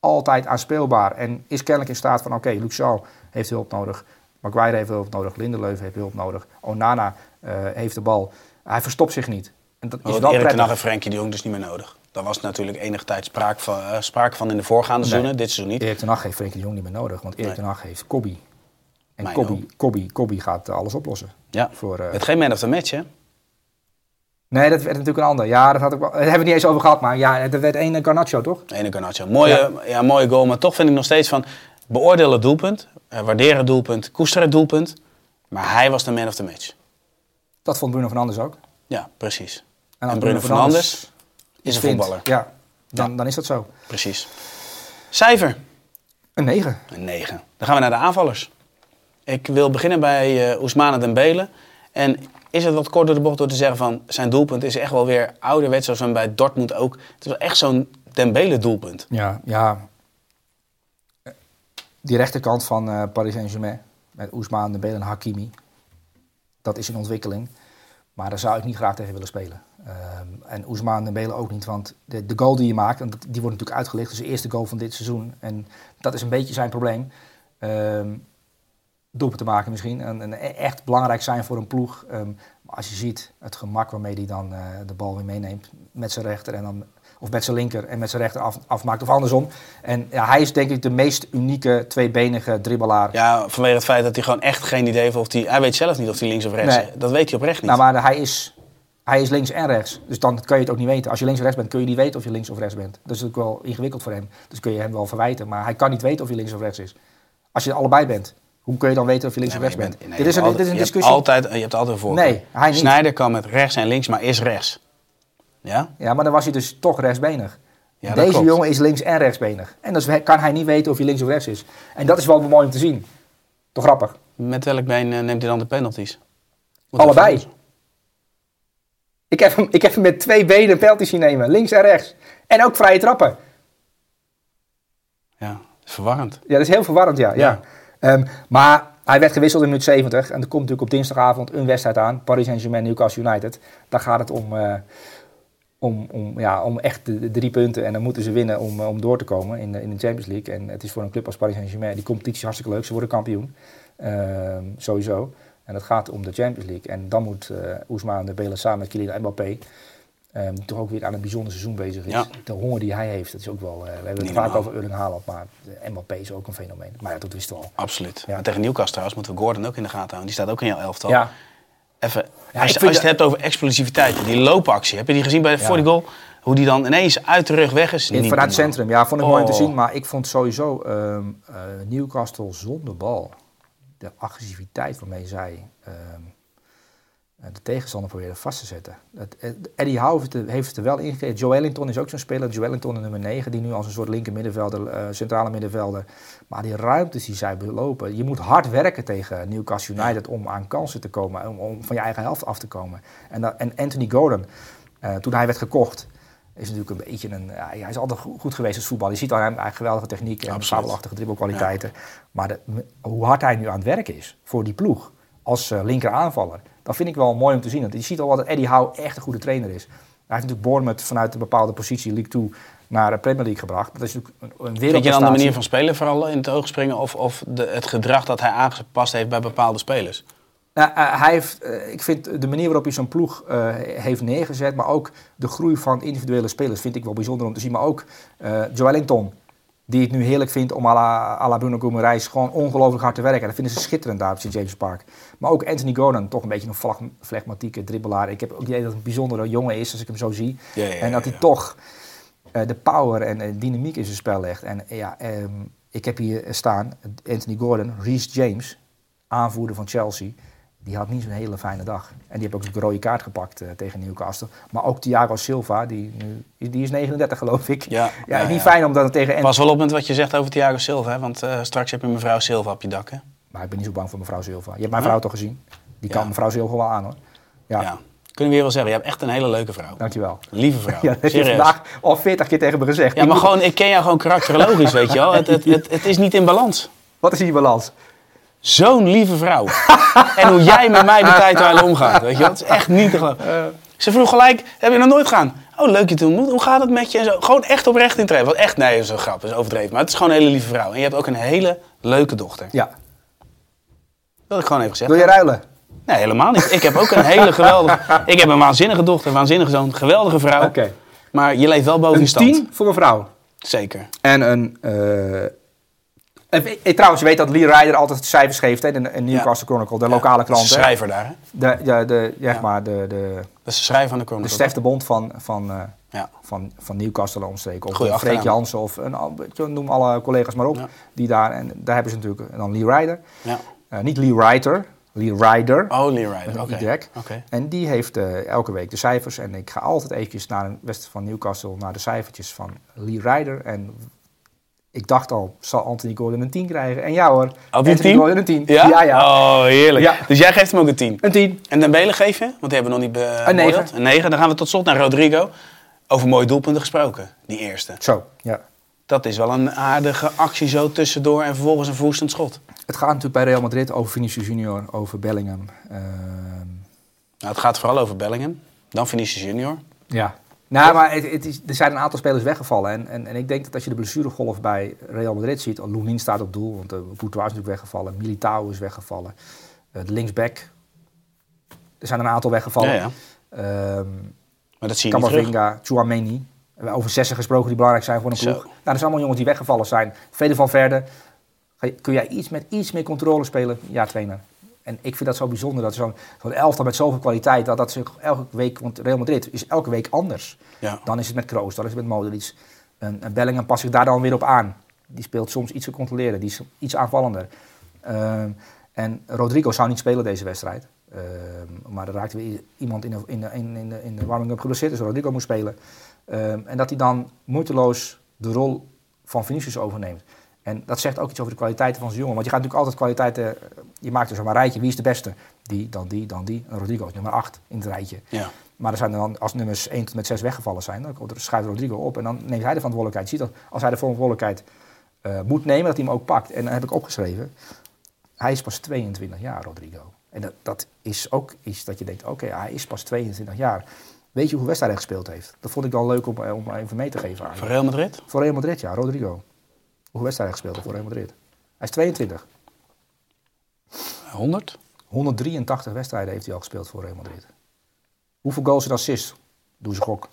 altijd aanspeelbaar. En is kennelijk in staat van oké, Luke Shaw heeft hulp nodig. Maguire heeft hulp nodig. Lindelöf heeft hulp nodig. Onana eh, heeft de bal. Hij verstopt zich niet. En dat Maar is wel prettig. En Frenkie de Jong dus niet meer nodig. Daar was natuurlijk enige tijd sprake van, eh, sprake van in de voorgaande Nee. seizoenen. Dit seizoen niet. Erik ten Hag heeft Frenkie de Jong niet meer nodig. Want Erik Nee. ten Hag heeft Kobbie. En Mijn Kobbie, Kobbie, Kobbie gaat eh, alles oplossen. Ja. Voor, eh, Met geen man of the match, hè? Nee, dat werd natuurlijk een ander. Ja, dat had ik wel, daar hebben we niet eens over gehad. Maar ja, er werd één eh, Garnacho, toch? Ene Garnacho. Mooie, ja. mooie goal, maar toch vind ik nog steeds van... Beoordeel het doelpunt, eh, waardeer het doelpunt, koester het doelpunt. Maar hij was de man of the match. Dat vond Bruno Fernandes ook. Ja, precies. En, En Bruno Fernandes is een vindt, voetballer. Ja, dan, dan is dat zo. Precies. Cijfer, Een 9. een 9. Dan gaan we naar de aanvallers. Ik wil beginnen bij uh, Ousmane Dembele. En is het wat kort door de bocht door te zeggen van... zijn doelpunt is echt wel weer ouderwets, zoals we bij Dortmund ook. Het is wel echt zo'n Dembele doelpunt. Ja, ja. Die rechterkant van eh, Paris Saint-Germain. Met Ousmane, Dembele en Hakimi. Dat is in ontwikkeling. Maar daar zou ik niet graag tegen willen spelen. Um, en Ousmane Dembele ook niet. Want de, de goal die je maakt, en die wordt natuurlijk uitgelicht. Is de eerste goal van dit seizoen. En dat is een beetje zijn probleem. Um, doelpunt te maken misschien. En, en, echt belangrijk zijn voor een ploeg. Um, maar als je ziet het gemak waarmee hij dan uh, de bal weer meeneemt met zijn rechter. En dan Of met zijn linker en met zijn rechter af, afmaakt. Of andersom. En ja, hij is denk ik de meest unieke tweebenige dribbelaar. Ja, vanwege het feit dat hij gewoon echt geen idee heeft of hij... Hij weet zelf niet of hij links of rechts Nee. is. Dat weet hij oprecht niet. Nou, maar hij is, hij is links en rechts. Dus dan kan je het ook niet weten. Als je links of rechts bent, kun je niet weten of je links of rechts bent. Dat is natuurlijk wel ingewikkeld voor hem. Dus kun je hem wel verwijten. Maar hij kan niet weten of je links of rechts is. Als je allebei bent, hoe kun je dan weten of je links Nee, of rechts bent? bent- nee, dit is een, dit is een discussie. Je hebt altijd, je hebt altijd een voorkeur. Nee, hij niet. Snyder kan met rechts en links, maar is rechts. Ja? Ja, maar dan was hij dus toch rechtsbenig. Ja, Deze klopt. jongen is links en rechtsbenig. En dus kan hij niet weten of hij links of rechts is. En dat is wel mooi om te zien. Toch grappig. Met welk been eh, neemt hij dan de penalties? Allebei. Ik heb, hem, ik heb hem met twee benen penalties zien nemen. Links en rechts. En ook vrije trappen. Ja, dat is verwarrend. Ja, dat is heel verwarrend, ja. ja. Ehm, maar hij werd gewisseld in minuut 70. En er komt natuurlijk op dinsdagavond een wedstrijd aan. Paris Saint-Germain, Newcastle United. Daar gaat het om, eh, om, om, ja, om echt de, de drie punten. En dan moeten ze winnen om, om door te komen in, de- in de Champions League. En het is voor een club als Paris Saint-Germain. Die competitie hartstikke leuk. Ze worden kampioen. Ehm, sowieso. En het gaat om de Champions League. En dan moet eh Ousmane Dembele samen met Kylian Mbappé... ehm, toch ook weer aan een bijzonder seizoen bezig is. Ja. De honger die hij heeft, dat is ook wel... eh, we hebben het Niet vaak over Erling Haaland, maar Mbappé is ook een fenomeen. Maar ja, dat wisten we al. Absoluut. Ja. Tegen Newcastle trouwens moeten we Gordon ook in de gaten houden. Die staat ook in jouw elftal. Ja, Even, Ja, als, je, als vind je het hebt over explosiviteit, die loopactie. Heb je die gezien bij de, voor die goal? Hoe die dan ineens uit de rug weg is? in, vanuit het centrum. Ja, vond ik mooi om te Oh. zien. Maar ik vond sowieso eh, Newcastle zonder bal. De agressiviteit waarmee zij ehm, eh, de tegenstander proberen vast te zetten. Het- Eddie Howe heeft het, er wel in gekregen. Joe Ellington is ook zo'n speler. Joe Ellington de nummer 9, die nu als een soort linker middenvelder, eh, centrale middenvelder. Maar die ruimtes die zij belopen. Je moet hard werken tegen Newcastle United om aan kansen te komen. Om, om van je eigen helft af te komen. En, dat- en Anthony Gordon, eh, toen hij werd gekocht, is natuurlijk een beetje een. Ja, hij is altijd go- goed geweest als voetbal. Je ziet aan hem eigenlijk geweldige techniek en fabelachtige dribbelkwaliteiten. Maar de, hoe hard hij nu aan het werk is voor die ploeg als eh, linker aanvaller, dat vind ik wel mooi om te zien. Want je ziet al wat dat Eddie Howe echt een goede trainer is. Hij heeft natuurlijk Bournemouth vanuit een bepaalde positie League 2 naar de Premier League gebracht. Dat is natuurlijk een, een Vind je dan de manier van spelen vooral in het oog springen? Of, of de, het gedrag dat hij aangepast heeft bij bepaalde spelers? Nou, eh, hij heeft, eh, ik vind de manier waarop hij zo'n ploeg eh, heeft neergezet, maar ook de groei van individuele spelers vind ik wel bijzonder om te zien. Maar ook Joe Wellington, die het nu heerlijk vindt om à la, à la Bruno Guimaraes gewoon ongelooflijk hard te werken. Dat vinden ze schitterend daar op St. James Park. Maar ook Anthony Gordon, toch een beetje een flegmatieke dribbelaar. Ik heb ook idee dat het een bijzondere jongen is als ik hem zo zie. Ja, ja, en dat hij toch eh, de power en eh, dynamiek in zijn spel legt. En ja, ehm, ik heb hier staan Anthony Gordon, Reece James, aanvoerder van Chelsea. Die had niet zo'n hele fijne dag. En die heeft ook een rode kaart gepakt eh, tegen Newcastle. Maar ook Thiago Silva, die, nu, die is 39 geloof ik. Ja, ja, ja, niet ja. fijn om dan tegen... Pas wel op met wat je zegt over Thiago Silva. Hè? Want eh, straks heb je mevrouw Silva op je dak. Hè? Maar ik ben niet zo bang voor mevrouw Silva. Je hebt mijn vrouw toch gezien? Die kan mevrouw Silva wel aan hoor. Ja. Kunnen we hier wel zeggen. Je hebt echt een hele leuke vrouw. dankjewel. Lieve vrouw. Ja, dat heb je vandaag al 40 keer tegen me gezegd. Ja, maar gewoon, ik ken jou gewoon karakterologisch, weet je wel. Het, het, het, het is niet in balans. Wat is die balans? Zo'n lieve vrouw. en hoe jij met mij de tijd omgaat, weet je. Het is echt niet te geloven. Ze vroeg gelijk, heb je nog nooit gedaan? Oh, leuk je te ontmoeten. Hoe gaat het met je? En zo. Gewoon echt oprecht interesse. Want echt, nee, dat is een grap, dat is overdreven. Maar het is gewoon een hele lieve vrouw. En je hebt ook een hele leuke dochter. Ja. Dat ik gewoon even gezegd. Wil je ruilen? Nee, helemaal niet. Ik heb ook een hele geweldige... Ik heb een waanzinnige dochter, een waanzinnige zoon, geweldige vrouw. Oké. Maar je leeft wel boven je Een stand. 10 voor mevrouw. Zeker. En een... eh, eh, eh, trouwens, je weet dat Lee Ryder altijd cijfers geeft hè, in de Newcastle Chronicle, de lokale krant. de hè. schrijver daar, hè? De, de, de, zeg maar, de, de, Dat is de schrijver van de de Chronicle. Stef de Bond van, van, eh, Ja. van, van Newcastle omstreken. Of Goeie Freek. Jansen of een, noem alle collega's maar op. Ja. Die daar, en daar hebben ze natuurlijk dan Lee Ryder. Ja. Niet Lee Ryder, Lee Ryder. Oh, Lee Ryder. Oké. Y. Oké. En die heeft elke week de cijfers. En ik ga altijd eventjes naar een wedstrijd van Newcastle, naar de cijfertjes van Lee Ryder. En ik dacht al, zal Anthony Gordon een 10 krijgen? En ja hoor, Anthony een 10? Gordon een 10. Ja? ja. ja. Oh, heerlijk. Ja. Dus jij geeft hem ook een 10. Een 10. En Dembele geef je? Want die hebben we nog niet be- Een negen. beoordeeld. Een 9. Dan gaan we tot slot naar Rodrigo. Over mooie doelpunten gesproken, die eerste. Zo, ja. Dat is wel een aardige actie zo tussendoor en vervolgens een verwoestend schot. Het gaat natuurlijk bij Real Madrid over Vinicius Junior, over Bellingham. Ehm, Nou, het gaat vooral over Bellingham. Dan Vinicius Junior. ja. Nou, maar het, het is, er zijn een aantal spelers weggevallen. En, en, en ik denk dat als je de blessuregolf bij Real Madrid ziet... Lunin staat op doel, want uh, Courtois is natuurlijk weggevallen. Militao is weggevallen. Uh, de linksback. Er zijn een aantal weggevallen. Ja, ja. Ehm, Maar dat zie je niet terug. Camavinga, Chouameni. hebben over zessen gesproken die belangrijk zijn voor een Zo. ploeg. Nou, dat zijn allemaal jongens die weggevallen zijn. Vele van Verde. Ga je- Kun jij iets met iets meer controle spelen? Ja, trainer. En ik vind dat zo bijzonder dat zo'n elftal met zoveel kwaliteit, dat dat zich elke week, want Real Madrid is elke week anders. Ja. Dan is het met Kroos, dan is het met Modric. En, en Bellingham past zich daar dan weer op aan. Die speelt soms iets gecontroleerder, die is iets aanvallender. Ehm, en Rodrigo zou niet spelen deze wedstrijd. Ehm, maar er raakte weer iemand in de, in de, in, in de, in de warming-up geblesseerd, dus Rodrigo moest spelen. Ehm, en dat hij dan moeiteloos de rol van Vinicius overneemt. En dat zegt ook iets over de kwaliteiten van zijn jongen. Want je gaat natuurlijk altijd kwaliteiten... eh, Je maakt dus maar een rijtje. Wie is de beste? Die, dan die, dan die. En Rodrigo is nummer 8 in het rijtje. Ja. Maar er zijn dan, als nummers 1 tot met 6 weggevallen zijn, dan schuift Rodrigo op en dan neemt hij de verantwoordelijkheid. Je ziet dat als hij de verantwoordelijkheid eh, moet nemen, dat hij hem ook pakt. En dan heb ik opgeschreven, hij is pas 22 jaar, Rodrigo. En dat, dat is ook iets dat je denkt, oké, hij is pas 22 jaar. Weet je hoeveel wedstrijden hij gespeeld heeft? Dat vond ik dan leuk om, eh, om even mee te geven aan. Voor Real Madrid? Voor Real Madrid, ja, Rodrigo. Hoeveel wedstrijden hij gespeeld voor Real Madrid? Hij is 22. 100? 183 wedstrijden heeft hij al gespeeld voor Real Madrid. Hoeveel goals en assists? Doe ze gok.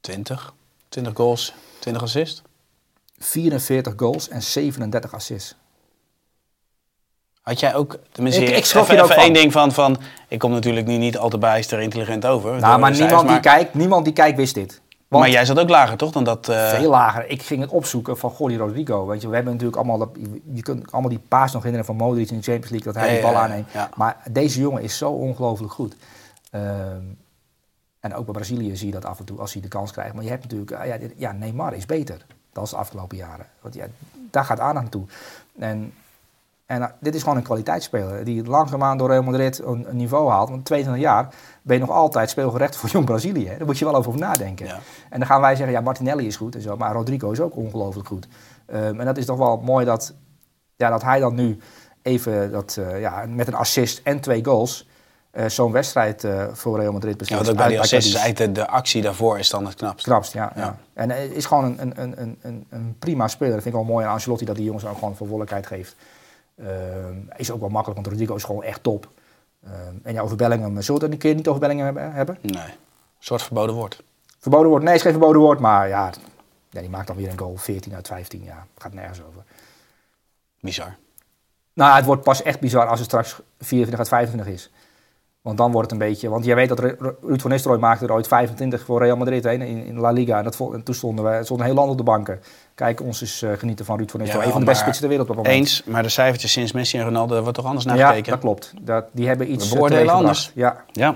20. 20 goals, 20 assists. 44 goals en 37 assists. Had jij ook, tenminste, Ik- ik schrok even, hier ook even van. één ding van, van, ik kom natuurlijk nu niet al te bijster intelligent over. Nou, maar niemand, die kijkt, niemand die kijkt wist dit. Want Maar jij zat ook lager, toch, dan dat... eh, veel lager. Ik ging het opzoeken van Golly Rodrigo. Weet je, we hebben natuurlijk allemaal, dat, je- kunt allemaal die paas nog herinneren van Modric in de Champions League, dat hij Ja, die bal aanneemt. ja. Maar deze jongen is zo ongelooflijk goed. Ehm, en ook bij Brazilië zie je dat af en toe als hij de kans krijgt. Maar je hebt natuurlijk, ah, ja, ja Neymar is beter dan de afgelopen jaren. Want ja, daar gaat aandacht naartoe. En, en uh, dit is gewoon een kwaliteitsspeler die langzaamaan door Real Madrid een, een niveau haalt. Want 22 jaar ben je nog altijd speelgerecht voor jong Brazilië. hè. Daar moet je wel over nadenken. Ja. En dan gaan wij zeggen, ja, Martinelli is goed en zo, maar Rodrigo is ook ongelooflijk goed. Ehm, en dat is toch wel mooi dat, ja, dat hij dan nu even dat, eh, ja, met een assist en twee goals eh, zo'n wedstrijd eh, voor Real Madrid Ja, beslist. want ook bij die is eigenlijk de, actie daarvoor is dan het knapst. knapst, ja, ja. Ja. En is gewoon een, een, een, een, een prima speler. Dat vind ik wel mooi aan Ancelotti, dat die jongens ook gewoon verantwoordelijkheid geeft. Ehm, is ook wel makkelijk, want Rodrigo is gewoon echt top. Ehm, en ja, over Bellingham, zullen we het een keer niet over Bellingham hebben- hebben? Nee, een soort verboden woord. Verboden woord? Nee, is geen verboden woord, maar ja, ja, die maakt dan weer een goal, 14 uit 15, ja, gaat nergens over. Bizar. Nou, het wordt pas echt bizar als het straks 24 uit 25 is. Want dan wordt het een beetje... Want jij weet dat Ru- Ru- Ruud van Nistelrooy maakte er ooit 25 voor Real Madrid heen in, in La Liga. En, dat, en toen stonden we heel land op de banken. Kijk, ons eens eh, genieten van Ruud van Nistelrooy. Ja, een van de beste spitsen ter wereld op dat moment. Eens, maar de cijfertjes sinds Messi en Ronaldo, wordt toch anders naar Ja, gekeken? dat klopt. Dat, die hebben iets We eh, beoordelen anders. Ja. Ja,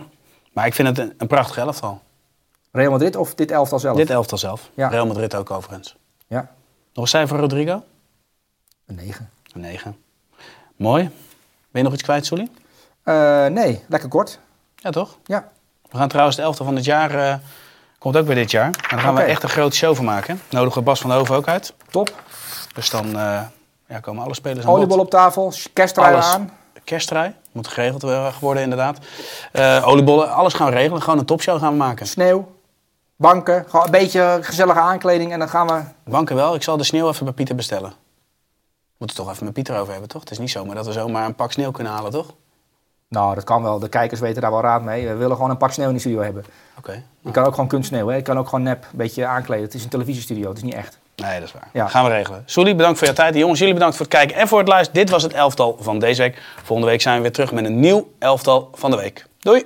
maar ik vind het een, een prachtig elftal. Real Madrid of dit elftal zelf? Dit elftal zelf. Ja. Real Madrid ook overigens. Ja, Nog een cijfer, Rodrigo? een 9. Een 9. Mooi. Ben je nog iets kwijt, Soelie? Eh, nee, lekker kort. Ja, toch? Ja. We gaan trouwens het elftal van dit jaar, eh, komt ook weer dit jaar. En daar gaan we echt een grote show van maken. Nodigen we Bas van der Hoven ook uit. Top. Dus dan eh, ja, komen alle spelers aan. Oliebol op tafel, kersttrui aan. Kersttrui, moet geregeld worden inderdaad. Oliebollen, alles gaan we regelen. Gewoon een topshow gaan we maken. Sneeuw, banken, gewoon een beetje gezellige aankleding en dan gaan we... Banken wel, ik zal de sneeuw even bij Pieter bestellen. Moeten we het toch even met Pieter over hebben, toch? Het is niet zomaar dat we zomaar een pak sneeuw kunnen halen, toch? Nou, dat kan wel. De kijkers weten daar wel raad mee. We willen gewoon een pak sneeuw in de studio hebben. Oké. Je kan ook gewoon kunstsneeuw, hè? Je kan ook gewoon nep een beetje aankleden. Het is een televisiestudio, het is niet echt. Nee, dat is waar. Ja. Gaan we regelen. Soelie, bedankt voor je tijd. Jongens, jullie bedankt voor het kijken en voor het luisteren. Dit was het elftal van deze week. Volgende week zijn we weer terug met een nieuw elftal van de week. Doei!